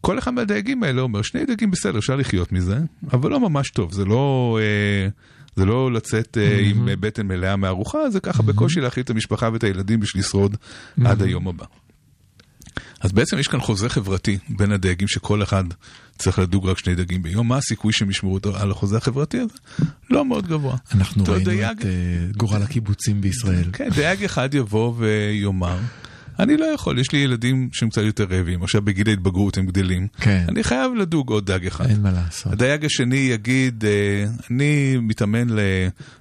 כל אחד מהדייגים האלה אומר, שני דייגים בסדר, אפשר לחיות מזה, אבל לא ממש טוב, זה לא, אה, זה לא לצאת אה, עם בטן מלאה מארוחה, זה ככה בקושי להאכיל את המשפחה ואת הילדים בשביל לשרוד עד היום הבא. אז בעצם יש כאן חוזה חברתי בין הדייגים שכל אחד צריך לדוג רק שני דגים ביום, מה הסיכוי שהם ישמרו על החוזה החברתי הזה? לא מאוד גבוה. אנחנו ראינו דייג- את אה, גורל הקיבוצים בישראל. כן, דייג אחד יבוא ויאמר, אני לא יכול, יש לי ילדים שהם קצת יותר רעבים, עכשיו בגיל ההתבגרות הם גדלים, כן. אני חייב לדוג עוד דג אחד. אין מה לעשות. הדייג השני יגיד, אה, אני מתאמן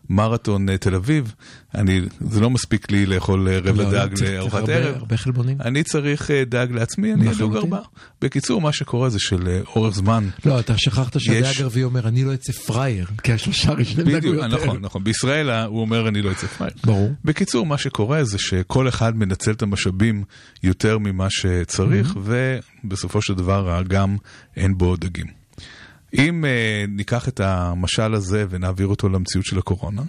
למרתון אה, תל אביב, אני, זה לא מספיק לי לאכול אה, רבע לא, דג צריך- צריך לארוחת ערב. הרבה חלבונים. אני צריך אה, דג לעצמי, אני אדוג. ארבעה. בקיצור, מה שקורה זה שלאורך זמן, לא, אתה שכחת שהדייג יש- הרביעי אומר, אני לא אצא פראייר, כי השלושה הראשונים דגו יותר. נכון, נכון, בישראל הוא אומר אני לא אצא פראייר. ברור. בקיצור, מה שקורה זה שכל אחד מנצל את המשאבים יותר ממה שצריך, ובסופו של דבר האגם אין בו דגים. אם uh, ניקח את המשל הזה ונעביר אותו למציאות של הקורונה,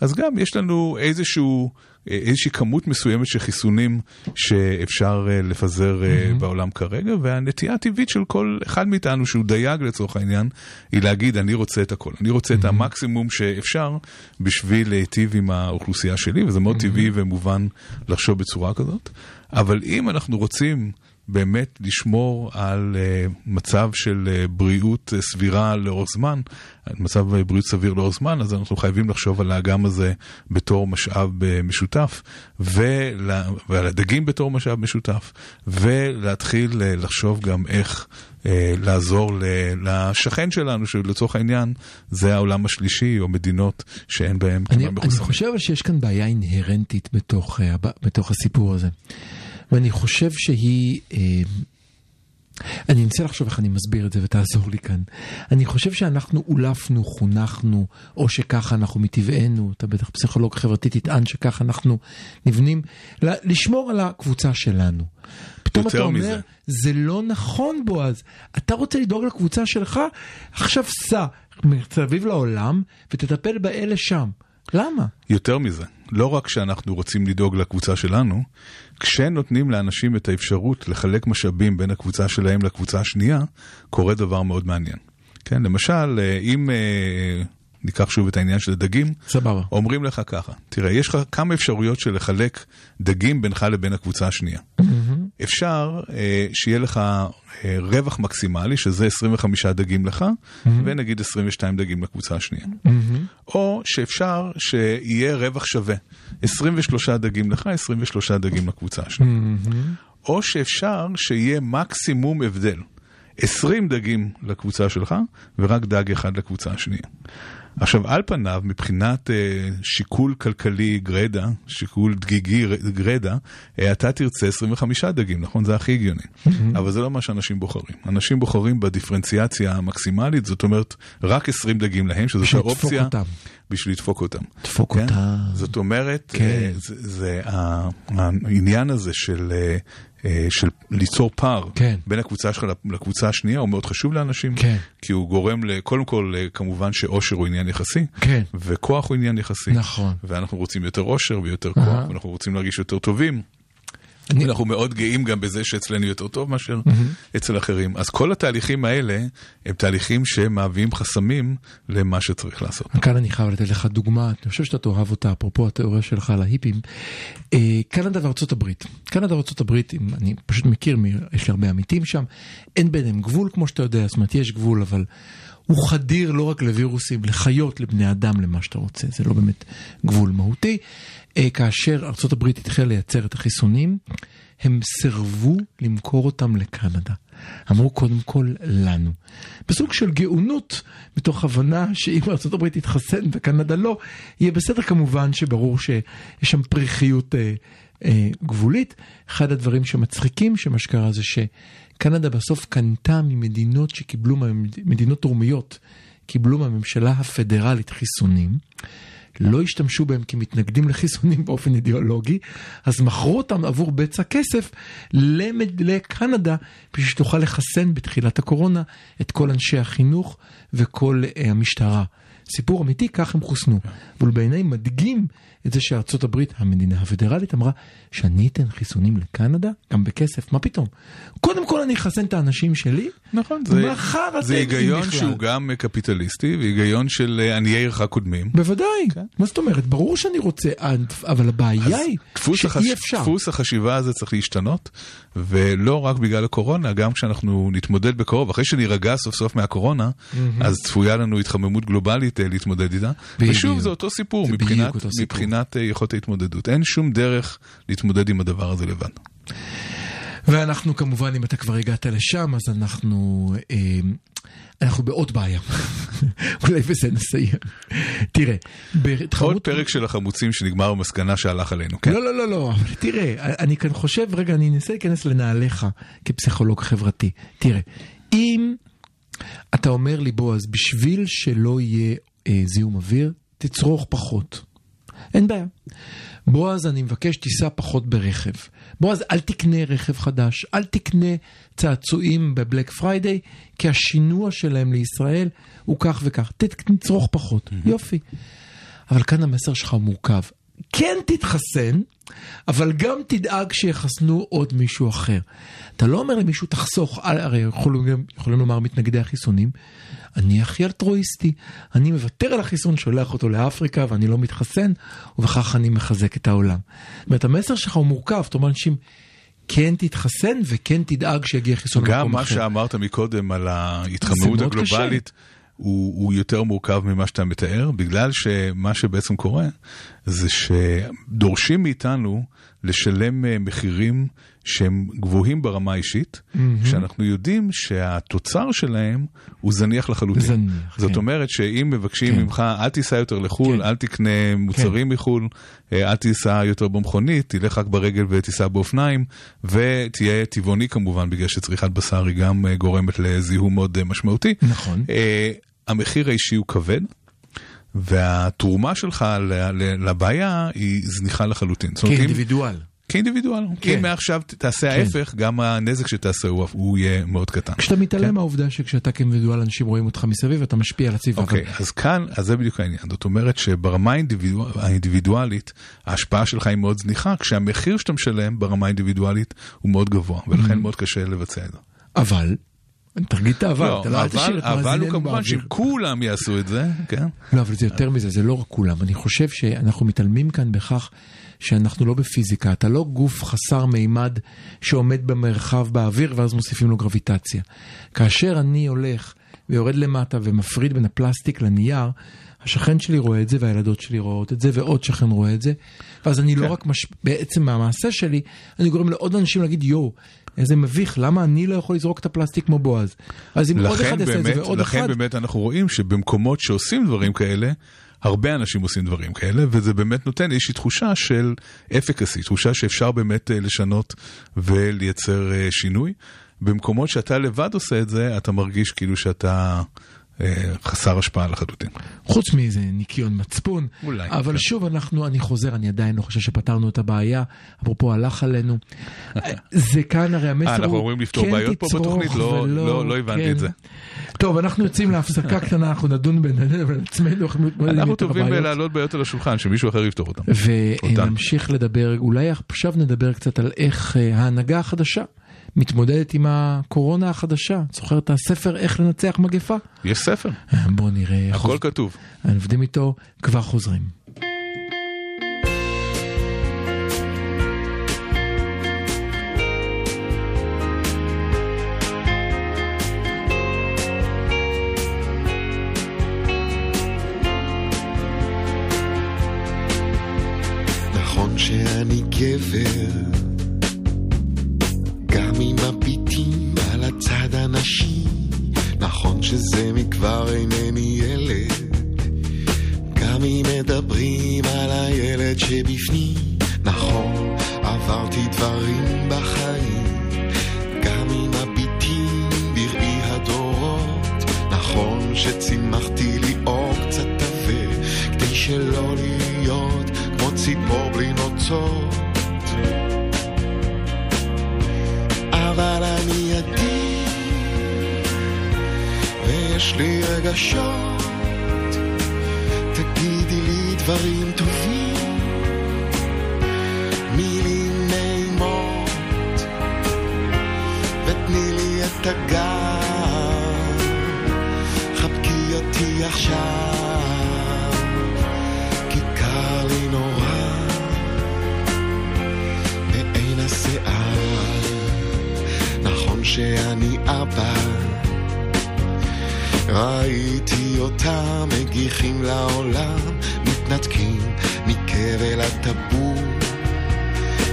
אז גם יש לנו איזשהו, אה, איזושהי כמות מסוימת של חיסונים שאפשר uh, לפזר uh, בעולם כרגע, והנטייה הטבעית של כל אחד מאיתנו שהוא דייג לצורך העניין, היא להגיד אני רוצה את הכל, אני רוצה את המקסימום שאפשר בשביל להיטיב עם האוכלוסייה שלי, וזה מאוד טבעי ומובן לחשוב בצורה כזאת, אבל אם אנחנו רוצים באמת לשמור על uh, מצב של uh, בריאות uh, סבירה לאורך זמן, מצב בריאות סביר לאורך זמן, אז אנחנו חייבים לחשוב על האגם הזה בתור משאב משותף, ול, ועל הדגים בתור משאב משותף, ולהתחיל לחשוב גם איך uh, לעזור ל, לשכן שלנו, שלצורך העניין זה העולם השלישי, או מדינות שאין בהם אני, כמעט אני מחוסנים. חושב שיש כאן בעיה אינהרנטית בתוך, אה, בתוך הסיפור הזה. ואני חושב שהיא... אה, אני אנסה לחשוב איך אני מסביר את זה ותעזור לי כאן. אני חושב שאנחנו אולפנו, חונכנו, או שככה אנחנו מטבענו, אתה בטח פסיכולוג חברתי תטען שככה אנחנו נבנים, לשמור על הקבוצה שלנו. פתאום אתה אומר, מזה. זה לא נכון בועז, אתה רוצה לדאוג לקבוצה שלך, עכשיו סע מסביב לעולם ותטפל באלה שם. למה? יותר מזה, לא רק שאנחנו רוצים לדאוג לקבוצה שלנו, כשנותנים לאנשים את האפשרות לחלק משאבים בין הקבוצה שלהם לקבוצה השנייה, קורה דבר מאוד מעניין. כן, למשל, אה, אם אה, ניקח שוב את העניין של הדגים, סבבה. אומרים לך ככה, תראה, יש לך כמה אפשרויות של לחלק דגים בינך לבין הקבוצה השנייה. אפשר אה, שיהיה לך אה, רווח מקסימלי, שזה 25 דגים לך, ונגיד 22 דגים לקבוצה השנייה. או שאפשר שיהיה רווח שווה, 23 דגים לך, 23 דגים לקבוצה השנייה. או שאפשר שיהיה מקסימום הבדל, 20 דגים לקבוצה שלך, ורק דג אחד לקבוצה השנייה. עכשיו, על פניו, מבחינת אה, שיקול כלכלי גרדה, שיקול דגיגי גרדה, אה, אתה תרצה 25 דגים, נכון? זה הכי הגיוני. אבל זה לא מה שאנשים בוחרים. אנשים בוחרים בדיפרנציאציה המקסימלית, זאת אומרת, רק 20 דגים להם, שזאת בשביל לדפוק האופציה. אותם. בשביל לדפוק אותם. לדפוק כן? אותם. זאת אומרת, כן. אה, זה, זה העניין הזה של, אה, של ליצור פער כן. בין הקבוצה שלך לקבוצה השנייה הוא מאוד חשוב לאנשים, כן. כי הוא גורם, קודם כל, אה, כמובן שאושר הוא עניין יחסי, כן. וכוח הוא עניין יחסי, נכון. ואנחנו רוצים יותר אושר ויותר כוח. ואנחנו רוצים להרגיש יותר טובים. אנחנו מאוד גאים גם בזה שאצלנו יותר טוב מאשר אצל אחרים. אז כל התהליכים האלה הם תהליכים שמהווים חסמים למה שצריך לעשות. כאן אני חייב לתת לך דוגמה, אני חושב שאתה תאהב אותה, אפרופו התיאוריה שלך על ההיפים. אה, קנדה וארצות הברית. קנדה וארצות הברית, אני פשוט מכיר, יש לי הרבה עמיתים שם, אין ביניהם גבול כמו שאתה יודע, זאת אומרת יש גבול, אבל הוא חדיר לא רק לווירוסים, לחיות, לבני אדם, למה שאתה רוצה, זה לא באמת גבול מהותי. אה, כאשר ארצות הברית התחילה לייצר את החיסונים, הם סירבו למכור אותם לקנדה. אמרו קודם כל לנו. בסוג של גאונות, מתוך הבנה שאם ארה"ב תתחסן וקנדה לא, יהיה בסדר כמובן שברור שיש שם פריחיות אה, אה, גבולית. אחד הדברים שמצחיקים שמה שקרה זה שקנדה בסוף קנתה ממדינות שקיבלו, מדינות דרומיות, קיבלו מהממשלה הפדרלית חיסונים. לא השתמשו בהם כמתנגדים לחיסונים באופן אידיאולוגי, אז מכרו אותם עבור בצע כסף למד... לקנדה, בשביל שתוכל לחסן בתחילת הקורונה את כל אנשי החינוך וכל uh, המשטרה. סיפור אמיתי, כך הם חוסנו. אבל בעיניי מדגים את זה שארצות הברית, המדינה הפדרלית, אמרה שאני אתן חיסונים לקנדה, גם בכסף, מה פתאום? קודם כל אני אחסן את האנשים שלי, נכון, זה, זה היגיון בכלל. שהוא גם קפיטליסטי והיגיון של אה, עניי עירך קודמים. בוודאי, כן. מה זאת אומרת? ברור שאני רוצה, אבל הבעיה היא דפוס, החש... שאי אפשר. דפוס החשיבה הזה צריך להשתנות, ולא רק בגלל הקורונה, גם כשאנחנו נתמודד בקרוב, אחרי שנירגע סוף סוף מהקורונה, אז צפויה לנו התחממות גלובלית אה, להתמודד איתה. בדיוק. ושוב, זה אותו סיפור, זה מבחינת, בדיוק אותו סיפור. מבחינת אה, יכולת ההתמודדות. אין שום דרך להתמודד עם הדבר הזה לבד. ואנחנו כמובן, אם אתה כבר הגעת לשם, אז אנחנו, אה, אנחנו בעוד בעיה. אולי בזה נסיים. תראה, עוד בתחרות... פרק של החמוצים שנגמר במסקנה שהלך עלינו, כן? לא, לא, לא, לא, אבל תראה, אני כאן חושב, רגע, אני אנסה להיכנס לנעליך כפסיכולוג חברתי. תראה, אם אתה אומר לי, בועז, בשביל שלא יהיה אה, זיהום אוויר, תצרוך פחות. אין בעיה. בועז, אני מבקש, תיסע פחות ברכב. בועז, אל תקנה רכב חדש, אל תקנה צעצועים ב Black Friday, כי השינוע שלהם לישראל הוא כך וכך. תצרוך פחות, יופי. אבל כאן המסר שלך מורכב. כן תתחסן, אבל גם תדאג שיחסנו עוד מישהו אחר. אתה לא אומר למישהו תחסוך, הרי יכולים, יכולים לומר מתנגדי החיסונים, אני הכי אלטרואיסטי, אני מוותר על החיסון, שולח אותו לאפריקה ואני לא מתחסן, ובכך אני מחזק את העולם. זאת אומרת, המסר שלך הוא מורכב, אתה אומר לאנשים, כן תתחסן וכן תדאג שיגיע חיסון גם למקום מה אחר. שאמרת מקודם על ההתחממות הגלובלית. הוא, הוא יותר מורכב ממה שאתה מתאר, בגלל שמה שבעצם קורה זה שדורשים מאיתנו לשלם אה, מחירים שהם גבוהים ברמה האישית, כשאנחנו יודעים שהתוצר שלהם הוא זניח לחלוטין. זניח, זאת כן. אומרת שאם מבקשים כן. ממך, אל תיסע יותר לחו"ל, כן. אל תקנה מוצרים מחו"ל, אה, אל תיסע יותר במכונית, תלך רק ברגל ותיסע באופניים, ותהיה טבעוני כמובן, בגלל שצריכת בשר היא גם אה, גורמת לזיהום מאוד משמעותי. נכון. המחיר האישי הוא כבד. והתרומה שלך לבעיה היא זניחה לחלוטין. כאינדיבידואל. כאינדיבידואל. כן. אם מעכשיו תעשה ההפך, גם הנזק שתעשה הוא- הוא יהיה מאוד קטן. כשאתה מתעלם כן. מהעובדה שכשאתה כאינדיבידואל אנשים רואים אותך מסביב ואתה משפיע על הסביבה. אוקיי, אבל- אז כאן, אז זה בדיוק העניין. זאת אומרת שברמה האינדיבידואל, האינדיבידואלית, ההשפעה שלך היא מאוד זניחה, כשהמחיר שאתה משלם ברמה האינדיבידואלית הוא מאוד גבוה, Mm-hmm. ולכן מאוד קשה לבצע את זה. אבל, תגיד את האבל, לא, אתה לא אל תשאיר את אבל הוא מאזיננו כמובן שאם באוויר. כולם יעשו את זה, כן? לא, אבל זה יותר מזה, זה לא רק כולם. אני חושב שאנחנו מתעלמים כאן בכך שאנחנו לא בפיזיקה. אתה לא גוף חסר מימד שעומד במרחב באוויר ואז מוסיפים לו גרביטציה. כאשר אני הולך ויורד למטה ומפריד בין הפלסטיק לנייר, השכן שלי רואה את זה והילדות שלי רואות את זה ועוד שכן רואה את זה. ואז אני כן. לא רק, מש... בעצם מהמעשה שלי, אני גורם לעוד אנשים להגיד יואו. איזה מביך, למה אני לא יכול לזרוק את הפלסטיק כמו בועז? אז אם עוד לכן אחד יעשה את זה ועוד לכן אחד, באמת אנחנו רואים שבמקומות שעושים דברים כאלה, הרבה אנשים עושים דברים כאלה, וזה באמת נותן איזושהי תחושה של אפקסי, תחושה שאפשר באמת אה, לשנות ולייצר אה, שינוי. במקומות שאתה לבד עושה את זה, אתה מרגיש כאילו שאתה חסר השפעה לחלוטין. חוץ מאיזה ניקיון מצפון. אולי, אבל כן. שוב, אנחנו, אני חוזר, אני עדיין לא חושב שפתרנו את הבעיה. אפרופו הלך עלינו. זה כאן הרי המסר הוא... אנחנו אמורים לפתור כן בעיות פה בתוכנית? לא- ולא- לא- לא הבנתי כן. את זה. טוב, אנחנו יוצאים להפסקה קטנה, אנחנו נדון בינינו ובין עצמנו איך מתמודדים אנחנו את טובים הבעיות. בלהעלות בעיות על השולחן, שמישהו אחר יפתור. אותן. ונמשיך לדבר, אולי עכשיו נדבר קצת על איך אה, ההנהגה החדשה מתמודדת עם הקורונה החדשה. זוכר את הספר איך לנצח מגפה? יש ספר, בוא נראה. הכל עובד- כתוב. עובדים איתו, כבר חוזרים. נכון שאני גבר, שזה מכבר אינני ילד, גם אם מדברים על הילד שבפנים, נכון, עברתי דברים בחיים, גם אם מביטים בראי הדורות, נכון שצימחתי לי אור קצת עבה, כדי שלא להיות כמו ציפור בלי נוצות. אבל אני עדין, ויש לי רגשות, תגידי לי דברים טובים, מילים נעימות, ותני לי את הגב, חבקי אותי עכשיו, כי קר לי נורא, בעין השיער, נכון שאני אבא, ראיתי אותם מגיחים לעולם, מתנתקים מכבל הטבור.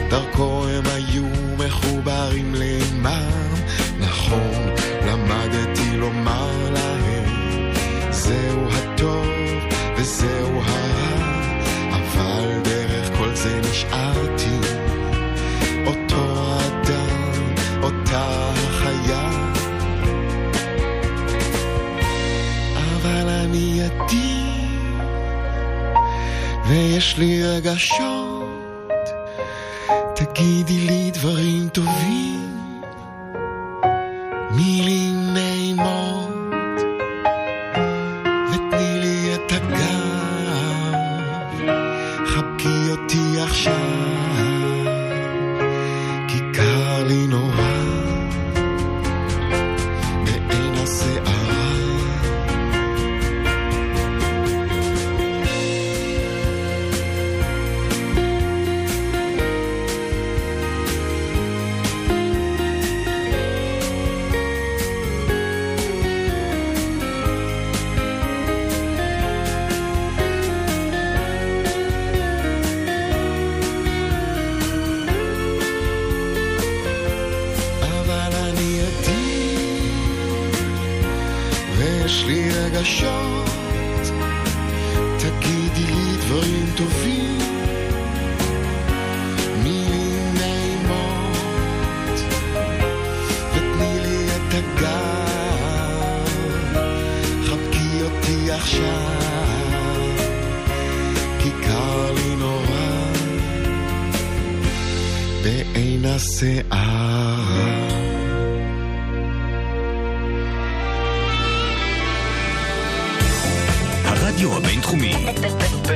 דרכו הם היו מחוברים לאימם, נכון, למדתי לומר להם, זהו הטוב ויש לי רגשות, תגידי לי דברים טובים, מילים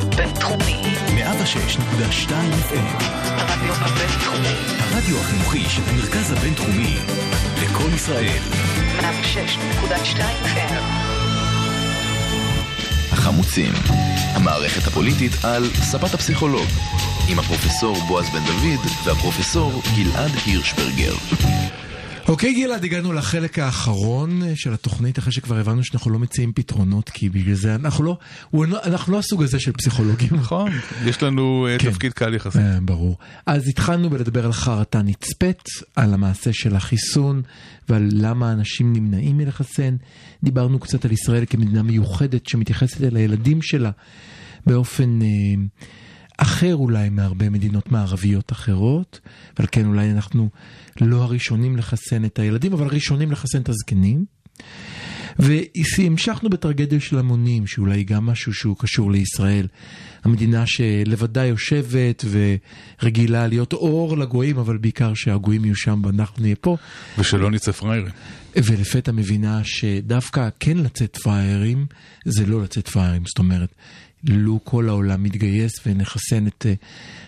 בינתחומי. 106.2 FM, הרדיו הבינתחומי. הרדיו החינוכי של המרכז הבינתחומי, לקום ישראל, 106.2 FM. החמוצים, המערכת הפוליטית על ספת הפסיכולוג, עם הפרופסור בועז בן דוד והפרופסור גלעד הירשברגר. אוקיי גלעד, הגענו לחלק האחרון של התוכנית, אחרי שכבר הבנו שאנחנו לא מציעים פתרונות, כי בגלל זה אנחנו לא, לא- אנחנו לא הסוג הזה של פסיכולוגים. נכון, יש לנו אה, כן. תפקיד קל יחסית. אה, ברור. אז התחלנו בלדבר על חרטה נצפית, על המעשה של החיסון ועל למה אנשים נמנעים מלחסן. דיברנו קצת על ישראל כמדינה מיוחדת שמתייחסת אל הילדים שלה באופן אה, אחר אולי מהרבה מדינות מערביות אחרות, ועל כן אולי אנחנו לא הראשונים לחסן את הילדים, אבל הראשונים לחסן את הזקנים. והמשכנו בטרגדיה של המונים, שאולי גם משהו שהוא קשור לישראל. המדינה שלבדה יושבת ורגילה להיות אור לגויים, אבל בעיקר שהגויים יהיו שם ואנחנו נהיה פה. ושלא נצא פראיירים. ולפתע מבינה שדווקא כן לצאת פראיירים, זה לא לצאת פראיירים. זאת אומרת, לו כל העולם מתגייס ונחסן את אה,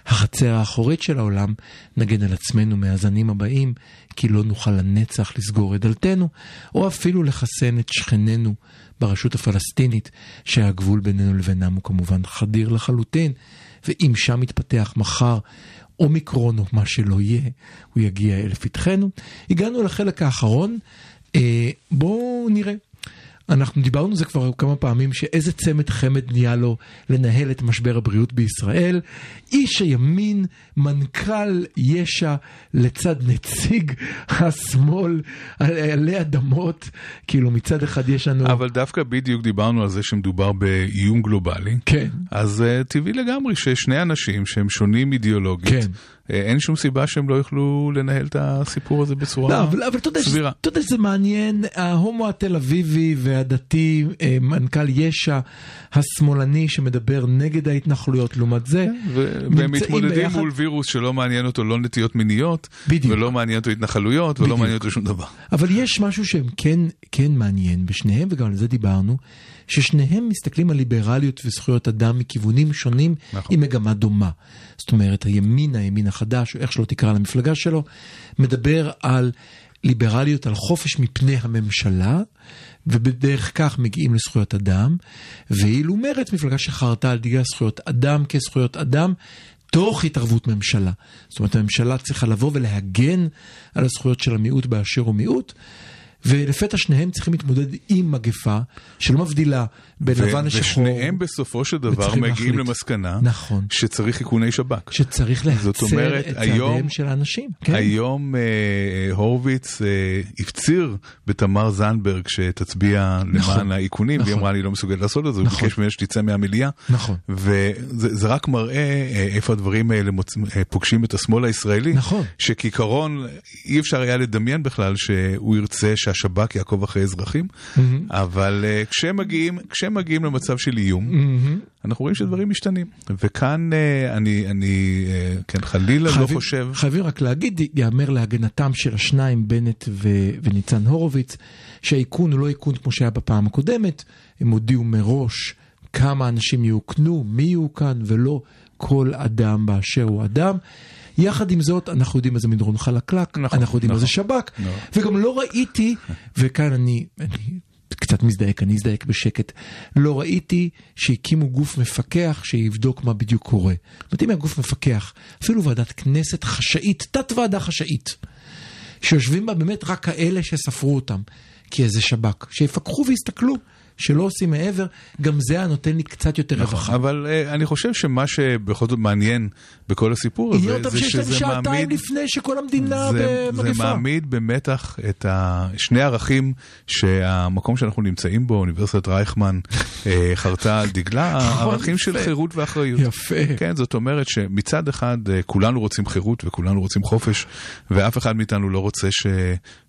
החצר האחורית של העולם, נגן על עצמנו מהזנים הבאים, כי לא נוכל לנצח לסגור את דלתנו, או אפילו לחסן את שכנינו ברשות הפלסטינית, שהגבול בינינו לבינם הוא כמובן חדיר לחלוטין, ואם שם יתפתח מחר אומיקרון או מה שלא יהיה, הוא יגיע אל לפתחנו. הגענו לחלק האחרון, אה, בואו נראה. אנחנו דיברנו על זה כבר כמה פעמים, שאיזה צמד חמד נהיה לו לנהל את משבר הבריאות בישראל. איש הימין, מנכ"ל יש"ע לצד נציג השמאל עלי אדמות. כאילו מצד אחד יש לנו... אבל דווקא בדיוק דיברנו על זה שמדובר באיום גלובלי. כן. אז uh, טבעי לגמרי ששני אנשים שהם שונים אידיאולוגית, כן. Uh, אין שום סיבה שהם לא יוכלו לנהל את הסיפור הזה בצורה לא, אבל, אבל אתה יודע, שזה- סבירה. מעניין, ההומו התל אביבי והדתי, אה, מנכ"ל יש"ע, השמאלני שמדבר נגד ההתנחלויות, לעומת זה, ו- והם מתמודדים ביחד. מול וירוס שלא מעניין אותו לא נטיות מיניות, בדיוק. ולא מעניין אותו התנחלויות, ולא בדיוק. מעניין אותו שום דבר. אבל יש משהו שהם כן, כן מעניין בשניהם, וגם על זה דיברנו, ששניהם מסתכלים על ליברליות וזכויות אדם מכיוונים שונים נכון. עם מגמה דומה. זאת אומרת, הימין, הימין החדש, או איך שלא תקרא למפלגה שלו, מדבר על ליברליות, על חופש מפני הממשלה, ובדרך כך מגיעים לזכויות אדם, ואילו מרצ, מפלגה שחרתה על דגל זכויות אדם כזכויות אדם, תוך התערבות ממשלה. זאת אומרת, הממשלה צריכה לבוא ולהגן על הזכויות של המיעוט באשר הוא מיעוט, ולפתע שניהם צריכים להתמודד עם מגפה שלא מבדילה בין ו- לבן לשחור. ושניהם בסופו של דבר מגיעים להחליט. למסקנה נכון. שצריך איכוני שב"כ. שצריך להצר את צעדיהם של האנשים. כן. היום אה, אה, הורוביץ אה, הפציר בתמר זנדברג שתצביע נכון, למען האיכונים, והיא נכון. אמרה אני לא מסוגלת לעשות את זה, הוא נכון. ביקש ממנה שתצא מהמליאה. נכון. וזה זה רק מראה אה, איפה הדברים האלה מוצ... אה, פוגשים את השמאל הישראלי. נכון. שכעיקרון אי אפשר היה לדמיין בכלל שהוא ירצה שהשב"כ יעקוב אחרי אזרחים, אבל אה, כשהם מגיעים, כשהם מגיעים למצב של איום, אנחנו רואים שדברים משתנים. וכאן אה, אני, אני אה, כן, חלילה לא חייבים- חושב... חייבים רק להגיד, יאמר להגנתם של השניים, בנט ו- וניצן הורוביץ, שהאיכון הוא לא איכון כמו שהיה בפעם הקודמת, הם הודיעו מראש כמה אנשים יאוכנו, מי יאוכן, ולא כל אדם באשר הוא אדם. יחד עם זאת, אנחנו יודעים מה זה מדרון חלקלק, נכון, אנחנו יודעים מה זה נכון. שב"כ, נכון. וגם לא ראיתי, וכאן אני, אני קצת מזדעק, אני אזדעק בשקט, לא ראיתי שהקימו גוף מפקח שיבדוק מה בדיוק קורה. זאת אומרת, אם היה גוף מפקח, אפילו ועדת כנסת חשאית, תת ועדה חשאית, שיושבים בה באמת רק כאלה שספרו אותם, כי איזה שב"כ, שיפקחו ויסתכלו. שלא עושים מעבר, גם זה היה נותן לי קצת יותר רווחה. אבל אה, אני חושב שמה שבכל זאת מעניין בכל הסיפור הזה, זה שזה שעתיים מעמיד... לפני שכל המדינה זה, במגפה. זה מעמיד במתח את ה... שני ערכים שהמקום שאנחנו נמצאים בו, אוניברסיטת רייכמן, אה, חרתה על דגלה, הערכים של. חירות ואחריות. יפה. כן, זאת אומרת שמצד אחד אה, כולנו רוצים חירות וכולנו רוצים חופש, ואף אחד מאיתנו לא רוצה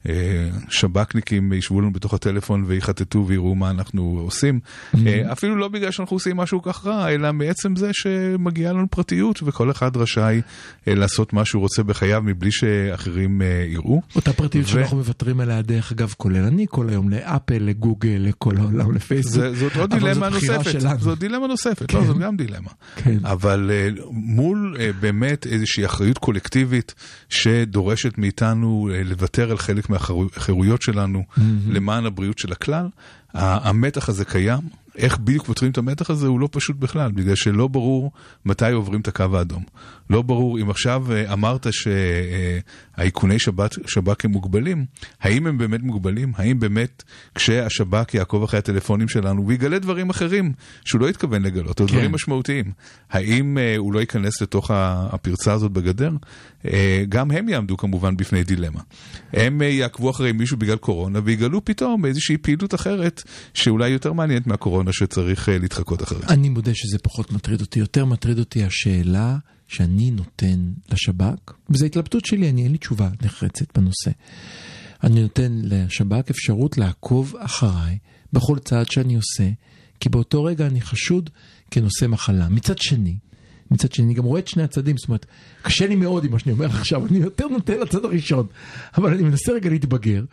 ששב"כניקים ישבו לנו בתוך הטלפון ויחטטו ויראו מה אנחנו עושים. אה, אפילו לא בגלל שאנחנו עושים משהו כך רע, אלא מעצם זה שמגיעה לנו פרטיות וכל אחד רשאי אה, לעשות מה שהוא רוצה בחייו מבלי שאחרים אה, יראו. אותה פרטיות ו- שאנחנו מוותרים עליה, דרך אגב, כולל אני, כל היום לאפל, לגוגל, לכל העולם, לפייסבוק. זה, זאת אבל דילמה נוספת. זאת דילמה נוספת, לא, כן. זאת גם דילמה. כן. אבל מול באמת איזושהי אחריות קולקטיבית שדורשת מאיתנו לוותר על חלק מהחירויות שלנו למען הבריאות של הכלל, המתח הזה קיים. איך בדיוק פותרים את המתח הזה הוא לא פשוט בכלל, בגלל שלא ברור מתי עוברים את הקו האדום. לא ברור אם עכשיו אה, אמרת שהאיכוני שב"כ שב"כ הם מוגבלים, האם הם באמת מוגבלים? האם באמת כשהשב"כ יעקוב אחרי הטלפונים שלנו ויגלה דברים אחרים שהוא לא התכוון לגלות, או כן. דברים משמעותיים, האם אה, הוא לא ייכנס לתוך הפרצה הזאת בגדר? אה, גם הם יעמדו כמובן בפני דילמה. הם יעקבו אחרי מישהו בגלל קורונה ויגלו פתאום איזושהי פעילות אחרת שאולי יותר מעניינת מהקורונה שצריך להתחקות אחריה. אני מודה שזה פחות מטריד אותי, יותר מטריד אותי השאלה שאני נותן לשב"כ, וזו התלבטות שלי, אני אין לי תשובה נחרצת בנושא. אני נותן לשב"כ אפשרות לעקוב אחריי בכל צעד שאני עושה, כי באותו רגע אני חשוד כנושא מחלה. מצד שני, מצד שני, אני גם רואה את שני הצדדים, זאת אומרת, קשה לי מאוד עם מה שאני אומר עכשיו, אני יותר נוטה לצד הראשון, אבל אני מנסה רגע להתבגר,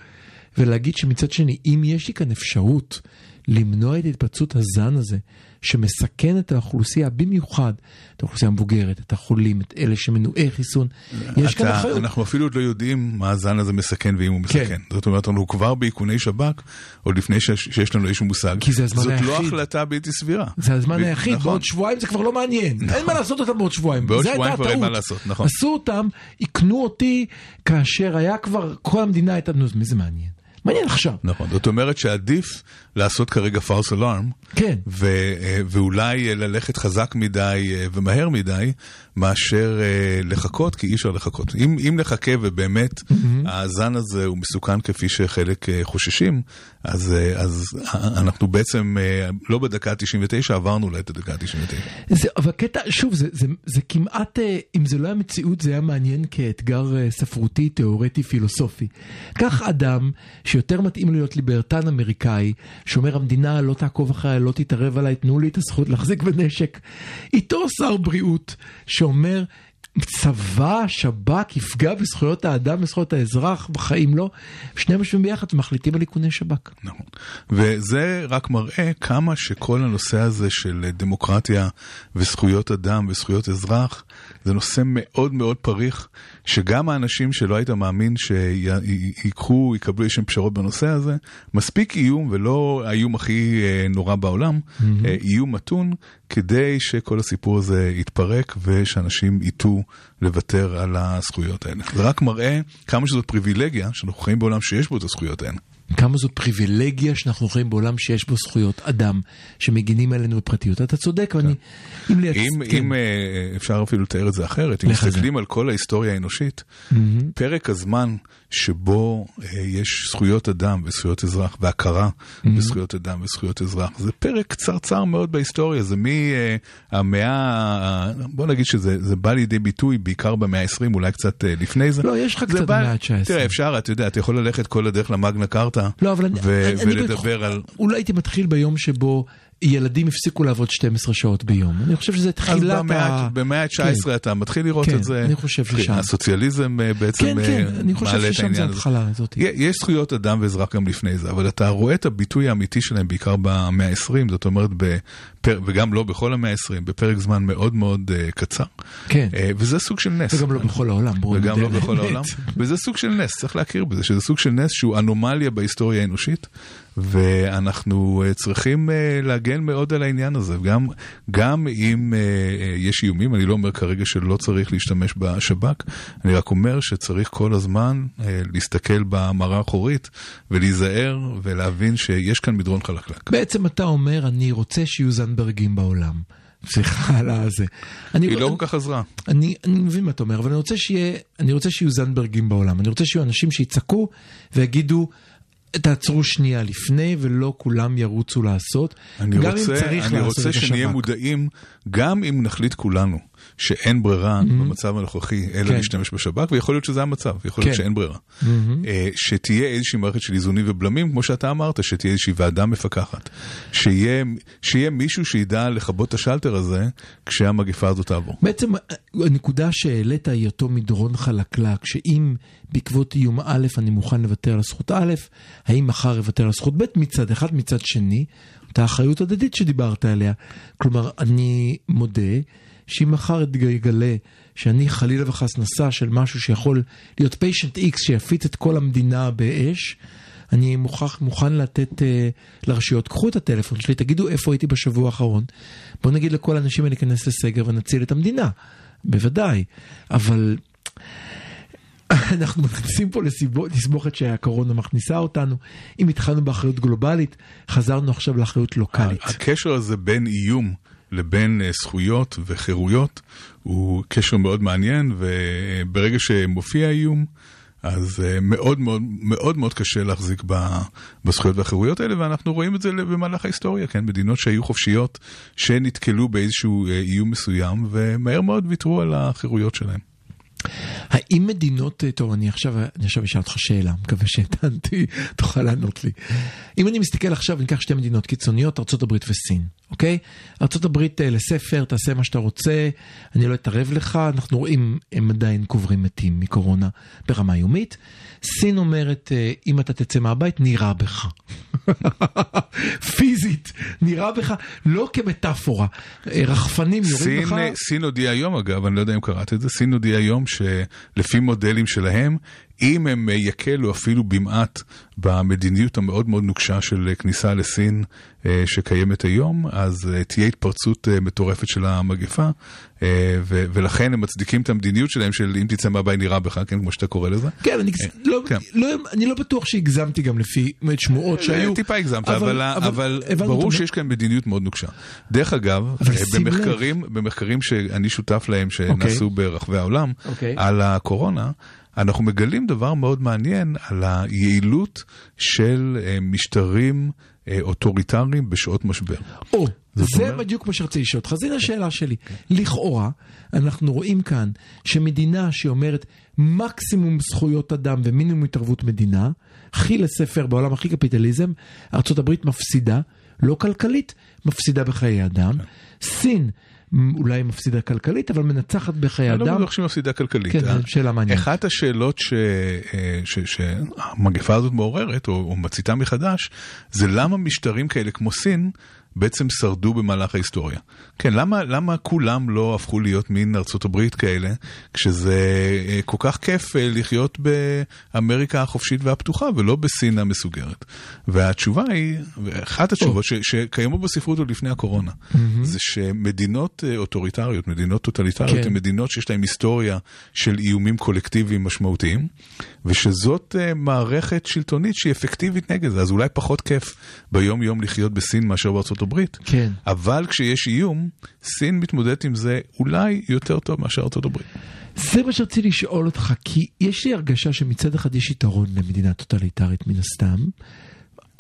ולהגיד שמצד שני, אם יש לי כאן אפשרות למנוע את התפרצות הזן הזה, שמסכן את האוכלוסייה, במיוחד את האוכלוסייה המבוגרת, את החולים, את אלה שמנועי חיסון, יש כאן אחריות. אנחנו אפילו עוד לא יודעים מה הזן הזה מסכן ואם הוא מסכן. כן. זאת אומרת, אנחנו כבר באיכוני שב"כ, עוד לפני שיש, שיש לנו איזשהו מושג. כי זה הזמן זאת לא היחיד. החלטה בלתי סבירה. זה הזמן ב- היחיד, נכון. בעוד שבועיים זה כבר לא מעניין, אין מה לעשות אותם בעוד שבועיים, בעוד שבועיים כבר אין מה. לעשות, נכון. עשו אותם, איכנו אותי כאשר היה כבר, כל המדינה הייתה, נו, מי זה מעניין? מעניין עכשיו. נכון, זאת אומרת שעדיף לעשות כרגע false alarm, כן. ו, אה, ואולי אה, ללכת חזק מדי אה, ומהר מדי, מאשר לחכות, כי אי אפשר לחכות. אם, אם נחכה ובאמת הזן הזה הוא מסוכן כפי שחלק חוששים, אז, אז אנחנו בעצם לא בדקה ה-99, עברנו אולי את הדקה ה-99. זה, אבל קטע, שוב, זה, זה, זה כמעט, אם זה לא היה מציאות, זה היה מעניין כאתגר ספרותי, תיאורטי, פילוסופי. קח אדם שיותר מתאים להיות ליברטן אמריקאי, שאומר המדינה לא תעקוב אחריי, לא תתערב עליי, תנו לי את הזכות להחזיק בנשק. איתו שר בריאות שאומר, צבא, שב"כ, יפגע בזכויות האדם, בזכויות האזרח, בחיים לא. שניהם יושבים ביחד ומחליטים על איכוני שב"כ. נכון. וזה רק מראה כמה שכל הנושא הזה של דמוקרטיה וזכויות אדם וזכויות אזרח, זה נושא מאוד מאוד פריך, שגם האנשים שלא היית מאמין שיקחו, יקבלו איזשהם פשרות בנושא הזה, מספיק איום, ולא האיום הכי אה, נורא בעולם, אה, איום מתון, כדי שכל הסיפור הזה יתפרק ושאנשים ייטו לוותר על הזכויות האלה. זה רק מראה כמה שזאת פריבילגיה, שאנחנו חיים בעולם שיש בו את הזכויות האלה. כמה זו פריבילגיה שאנחנו חיים בעולם שיש בו זכויות אדם שמגינים עלינו בפרטיות. אתה צודק, ואני... אם לייצ... אם, כן. אם אה, אפשר אפילו לתאר את זה אחרת, אם מסתכלים על כל ההיסטוריה האנושית, פרק הזמן שבו אה, יש זכויות אדם וזכויות אזרח והכרה בזכויות אדם וזכויות אזרח, זה פרק קצרצר מאוד בהיסטוריה, זה מהמאה, בוא נגיד שזה זה בא לידי ביטוי בעיקר במאה ה-20, אולי קצת אה, לפני זה. לא, יש לך קצת במאה ה-19. תראה, אפשר, אתה יודע, אתה יכול ללכת כל הדרך למגנה קרתא, לא, אבל אני, ו- אני, אני ולדבר בטח- על... אולי הייתי מתחיל ביום שבו ילדים הפסיקו לעבוד 12 שעות ביום. אני חושב שזה אז תחילת ה... במאה ה-19 כן. אתה מתחיל לראות כן, את זה. אני חושב ששם. הסוציאליזם אה, בעצם כן, אה, כן, אני חושב ששם זה. ההתחלה הזאת. יש זכויות אדם ואזרח גם לפני זה, אבל אתה רואה את הביטוי האמיתי שלהם בעיקר במאה ה-20, זאת אומרת, בפר... וגם לא בכל המאה ה-20, בפרק זמן מאוד מאוד uh, קצר. כן. Uh, וזה סוג של נס. וגם לא בכל העולם, וגם לא בכל. העולם. וזה סוג של נס, צריך להכיר בזה, שזה סוג של נס שהוא אנומליה בהיסטוריה האנושית, ואנחנו אה, צריכים אה, להגן מאוד על העניין הזה. גם, גם אם אה, יש איומים, אני לא אומר כרגע שלא צריך להשתמש בשב"כ, אני רק אומר שצריך כל הזמן להסתכל במראה האחורית ולהיזהר ולהבין שיש כאן מדרון חלקלק. בעצם אתה אומר, אני רוצה שיהיו זנדברגים בעולם. סליחה על הזה. היא לא כל כך עזרה. אני, אני מבין מה אתה אומר, אבל אני רוצה, שיהיה, אני רוצה שיהיו זנדברגים בעולם. אני רוצה שיהיו אנשים שיצעקו ויגידו, תעצרו שנייה לפני, ולא כולם ירוצו לעשות. אני גם רוצה, אם צריך אני לעשות רוצה את שנהיה השב"כ. מודעים, גם אם נחליט כולנו שאין ברירה במצב הנוכחי אלא כן. להשתמש בשב"כ, ויכול להיות שזה המצב, יכול להיות כן. שאין ברירה. אה, שתהיה איזושהי מערכת של איזונים ובלמים, כמו שאתה אמרת, שתהיה איזושהי ועדה מפקחת. שיהיה, שיהיה מישהו שידע לכבות את השלטר הזה כשהמגפה הזאת תעבור. בעצם הנקודה שהעלית היא אותו מדרון חלקלק, שאם בעקבות איום א' אני מוכן לוותר על הזכות א', האם מחר אוותר על הזכות ב' מצד אחד, מצד שני, אותה אחריות הדדית שדיברת עליה. כלומר, אני מודה שאם מחר יגלה שאני חלילה וחס נשא של משהו שיכול להיות פיישנט איקס שיפיץ את כל המדינה באש, אני מוכרח, מוכן לתת uh, לרשויות, קחו את הטלפון שלי, תגידו איפה הייתי בשבוע האחרון. בואו נגיד לכל האנשים האלה להיכנס לסגר ונציל את המדינה. בוודאי. אבל אנחנו מכניסים פה לסבוכת שהקורונה מכניסה אותנו. אם התחלנו באחריות גלובלית, חזרנו עכשיו לאחריות לוקאלית. הקשר הזה בין איום לבין אה, זכויות וחירויות הוא קשר מאוד מעניין, וברגע שמופיע איום, אז אה, מאוד מאוד מאוד מאוד קשה להחזיק בזכויות והחירויות האלה, ואנחנו רואים את זה במהלך ההיסטוריה, כן? מדינות שהיו חופשיות, שנתקלו באיזשהו אה, איום מסוים, ומהר מאוד ויתרו על החירויות שלהם. האם מדינות, אה, טוב, אני עכשיו, אני עכשיו אשאל אותך שאלה, מקווה שהטענתי, תוכל לענות לי. אם אני מסתכל עכשיו, ניקח שתי מדינות קיצוניות, ארה"ב וסין, אוקיי? ארה"ב אה, לספר, תעשה מה שאתה רוצה, אני לא אתערב לך, אנחנו רואים, הם עדיין קוברים מתים מקורונה ברמה יומית. סין אומרת, אה, אם אתה תצא מהבית, נירה בך. פיזית, נירה בך, לא כמטאפורה. אה, רחפנים יורים סין, לך. סין הודיעה היום אגב, אני לא יודע אם קראת את זה, סין הודיעה היום שלפי מודלים שלהם, אם הם אה, יקלו אפילו במעט במדיניות המאוד מאוד נוקשה של אה, כניסה לסין אה, שקיימת היום, אז אה, תהיה התפרצות אה, מטורפת של המגפה, אה, ו- ולכן הם מצדיקים את המדיניות שלהם של אם תצא מהבית נראה בך, כן, כמו שאתה קורא לזה. כן, אני, לא, כן. לא, אני לא בטוח שהגזמתי גם לפי שמועות שהיו. אה, טיפה הגזמת, אבל, אבל, ברור שיש כאן מדיניות מאוד נוקשה. דרך אגב, אה. במחקרים, במחקרים שאני שותף להם, שנעשו ברחבי העולם, אוקיי. על הקורונה, אנחנו מגלים דבר מאוד מעניין על היעילות של אה, משטרים אה, אוטוריטריים בשעות משבר. או, זה אומרת- בדיוק מה שרציתי לשאול אותך, אז הנה השאלה שלי. לכאורה, אנחנו רואים כאן שמדינה שאומרת מקסימום זכויות אדם ומינימום התערבות מדינה, הכי לספר בעולם הכי קפיטליזם, ארה"ב מפסידה, לא כלכלית, מפסידה בחיי אדם. סין מ, אולי מפסידה כלכלית, אבל מנצחת בחיי אני לא אדם. בטוח שהיא מפסידה כלכלית. כן, אה? זו שאלה מעניינת. אחת השאלות ש- אה, שהמגפה הזאת מעוררת, או מציתה מחדש, זה למה משטרים כאלה כמו סין בעצם שרדו במהלך ההיסטוריה. כן, למה, למה כולם לא הפכו להיות מין ארצות הברית כאלה, כשזה אה, כל כך כיף אה, לחיות באמריקה החופשית והפתוחה, ולא בסין המסוגרת. והתשובה היא, אחת התשובות ש, שקיימות בספרות עוד לפני הקורונה, זה שמדינות אה, אוטוריטריות, מדינות טוטליטריות, כן. הן מדינות שיש להן היסטוריה של איומים קולקטיביים משמעותיים, ושזאת מערכת שלטונית שהיא אפקטיבית נגד זה, אז אולי פחות כיף ביום יום לחיות בסין מאשר בארצות הברית. כן. אבל כשיש איום, סין מתמודדת עם זה אולי יותר טוב מאשר ארצות הברית. זה מה שרציתי לשאול אותך, כי יש לי הרגשה שמצד אחד יש יתרון למדינה טוטליטרית מן הסתם,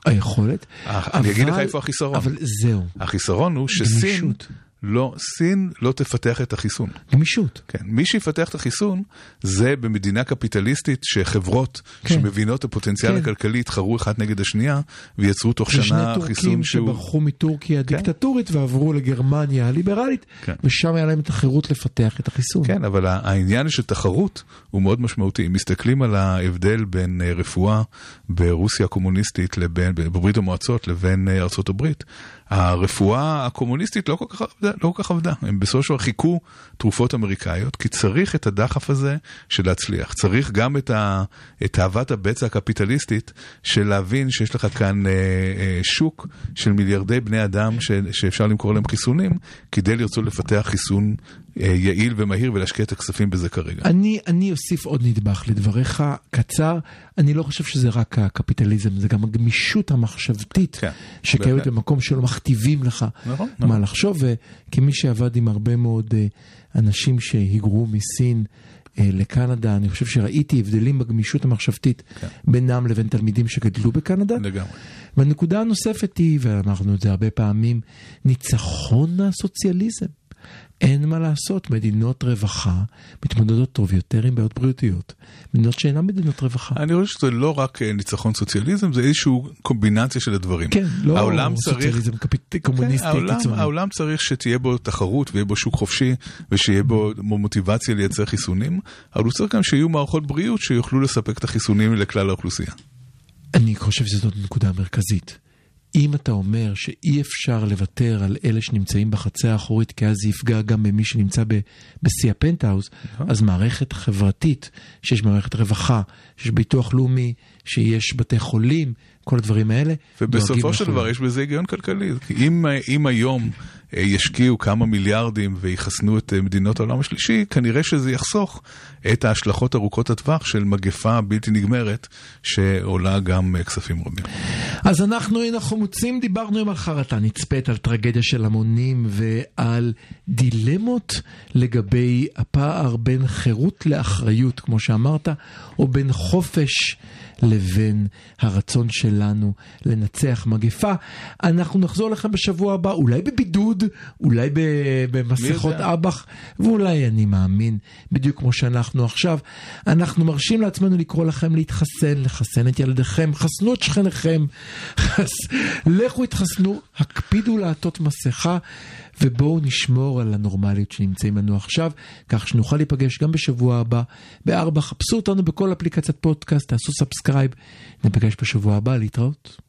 היכולת. אה, אני אגיד לך אבל- איפה החיסרון. אבל זהו, החיסרון הוא שסין גמישות. לא, סין לא תפתח את החיסון. גמישות. כן, מי שיפתח את החיסון זה במדינה קפיטליסטית שחברות כן. שמבינות את הפוטנציאל כן. הכלכלי יתחרו אחת נגד השנייה ויצרו תוך זה שני שנה טורקים חיסון שהוא... שברחו מטורקיה הדיקטטורית ועברו לגרמניה הליברלית, כן. ושם היה להם את החירות לפתח את החיסון. כן, אבל העניין של תחרות הוא מאוד משמעותי. אם מסתכלים על ההבדל בין אה, רפואה ברוסיה הקומוניסטית לבין, בברית המועצות לבין אה, ארצות הברית, הרפואה הקומוניסטית לא כל כך עבדה, לא כל כך עבדה. הם בסופו של דבר חיכו תרופות אמריקאיות, כי צריך את הדחף הזה של להצליח. צריך גם את, ה, את תאוות הבצע הקפיטליסטית של להבין שיש לך כאן אה, אה, שוק של מיליארדי בני אדם ש, שאפשר למכור להם חיסונים, כדי לרצות לפתח חיסון יעיל ומהיר ולהשקיע את הכספים בזה כרגע. אני, אני אוסיף עוד נדבך לדבריך, קצר. אני לא חושב שזה רק הקפיטליזם, זה גם הגמישות המחשבתית כן, שקיימת בהחלט. במקום שלא מכתיבים לך נכון, מה נכון. לחשוב, וכמי שעבד עם הרבה מאוד אה, אנשים שהיגרו מסין אה, לקנדה, אני חושב שראיתי הבדלים בגמישות המחשבתית כן. בינם לבין תלמידים שגדלו בקנדה. לגמרי. והנקודה הנוספת היא, ואמרנו את זה הרבה פעמים, ניצחון הסוציאליזם. אין מה לעשות, מדינות רווחה מתמודדות טוב יותר עם בעיות בריאותיות. מדינות שאינן מדינות רווחה. אני חושב שזה לא רק אה, ניצחון סוציאליזם, זה איזושהי קומבינציה של הדברים. כן, לא העולם צריך... סוציאליזם קפיט... קומוניסטי כן, העולם, קיצוני. העולם צריך שתהיה בו תחרות ויהיה בו שוק חופשי ושיהיה בו מוטיבציה לייצר חיסונים, אבל הוא צריך גם שיהיו מערכות בריאות שיוכלו לספק את החיסונים לכלל האוכלוסייה. אני חושב שזאת נקודה מרכזית. אם אתה אומר שאי אפשר לוותר על אלה שנמצאים בחצר האחורית, כי אז זה יפגע גם במי שנמצא ב- בשיא הפנטהאוז, נכון. אז מערכת חברתית, שיש מערכת רווחה, שיש ביטוח לאומי, שיש בתי חולים, כל הדברים האלה, ובסופו של. דבר יש בזה היגיון כלכלי. אם, אם היום אה, ישקיעו כמה מיליארדים ויחסנו את אה, מדינות העולם השלישי, כנראה שזה יחסוך את ההשלכות ארוכות הטווח של מגפה בלתי נגמרת, שעולה גם אה, כספים רבים. אז אנחנו, הנה חמוצים, דיברנו היום על חרטה נצפית, על טרגדיה של המונים ועל דילמות לגבי הפער בין חירות לאחריות, כמו שאמרת, או בין חופש לבין הרצון שלנו לנצח מגפה. אנחנו נחזור לכם בשבוע הבא, אולי בבידוד, אולי במסכות? אב"ח, ואולי אני מאמין, בדיוק כמו שאנחנו עכשיו. אנחנו מרשים לעצמנו לקרוא לכם להתחסן, לחסן את ילדיכם, חסנו את שכניכם. לכו התחסנו, הקפידו לעטות מסכה. ובואו נשמור על הנורמליות שנמצאים לנו עכשיו, כך שנוכל להיפגש גם בשבוע הבא בארבע. חפשו אותנו בכל אפליקציית פודקאסט, תעשו subscribe, ניפגש בשבוע הבא, להתראות.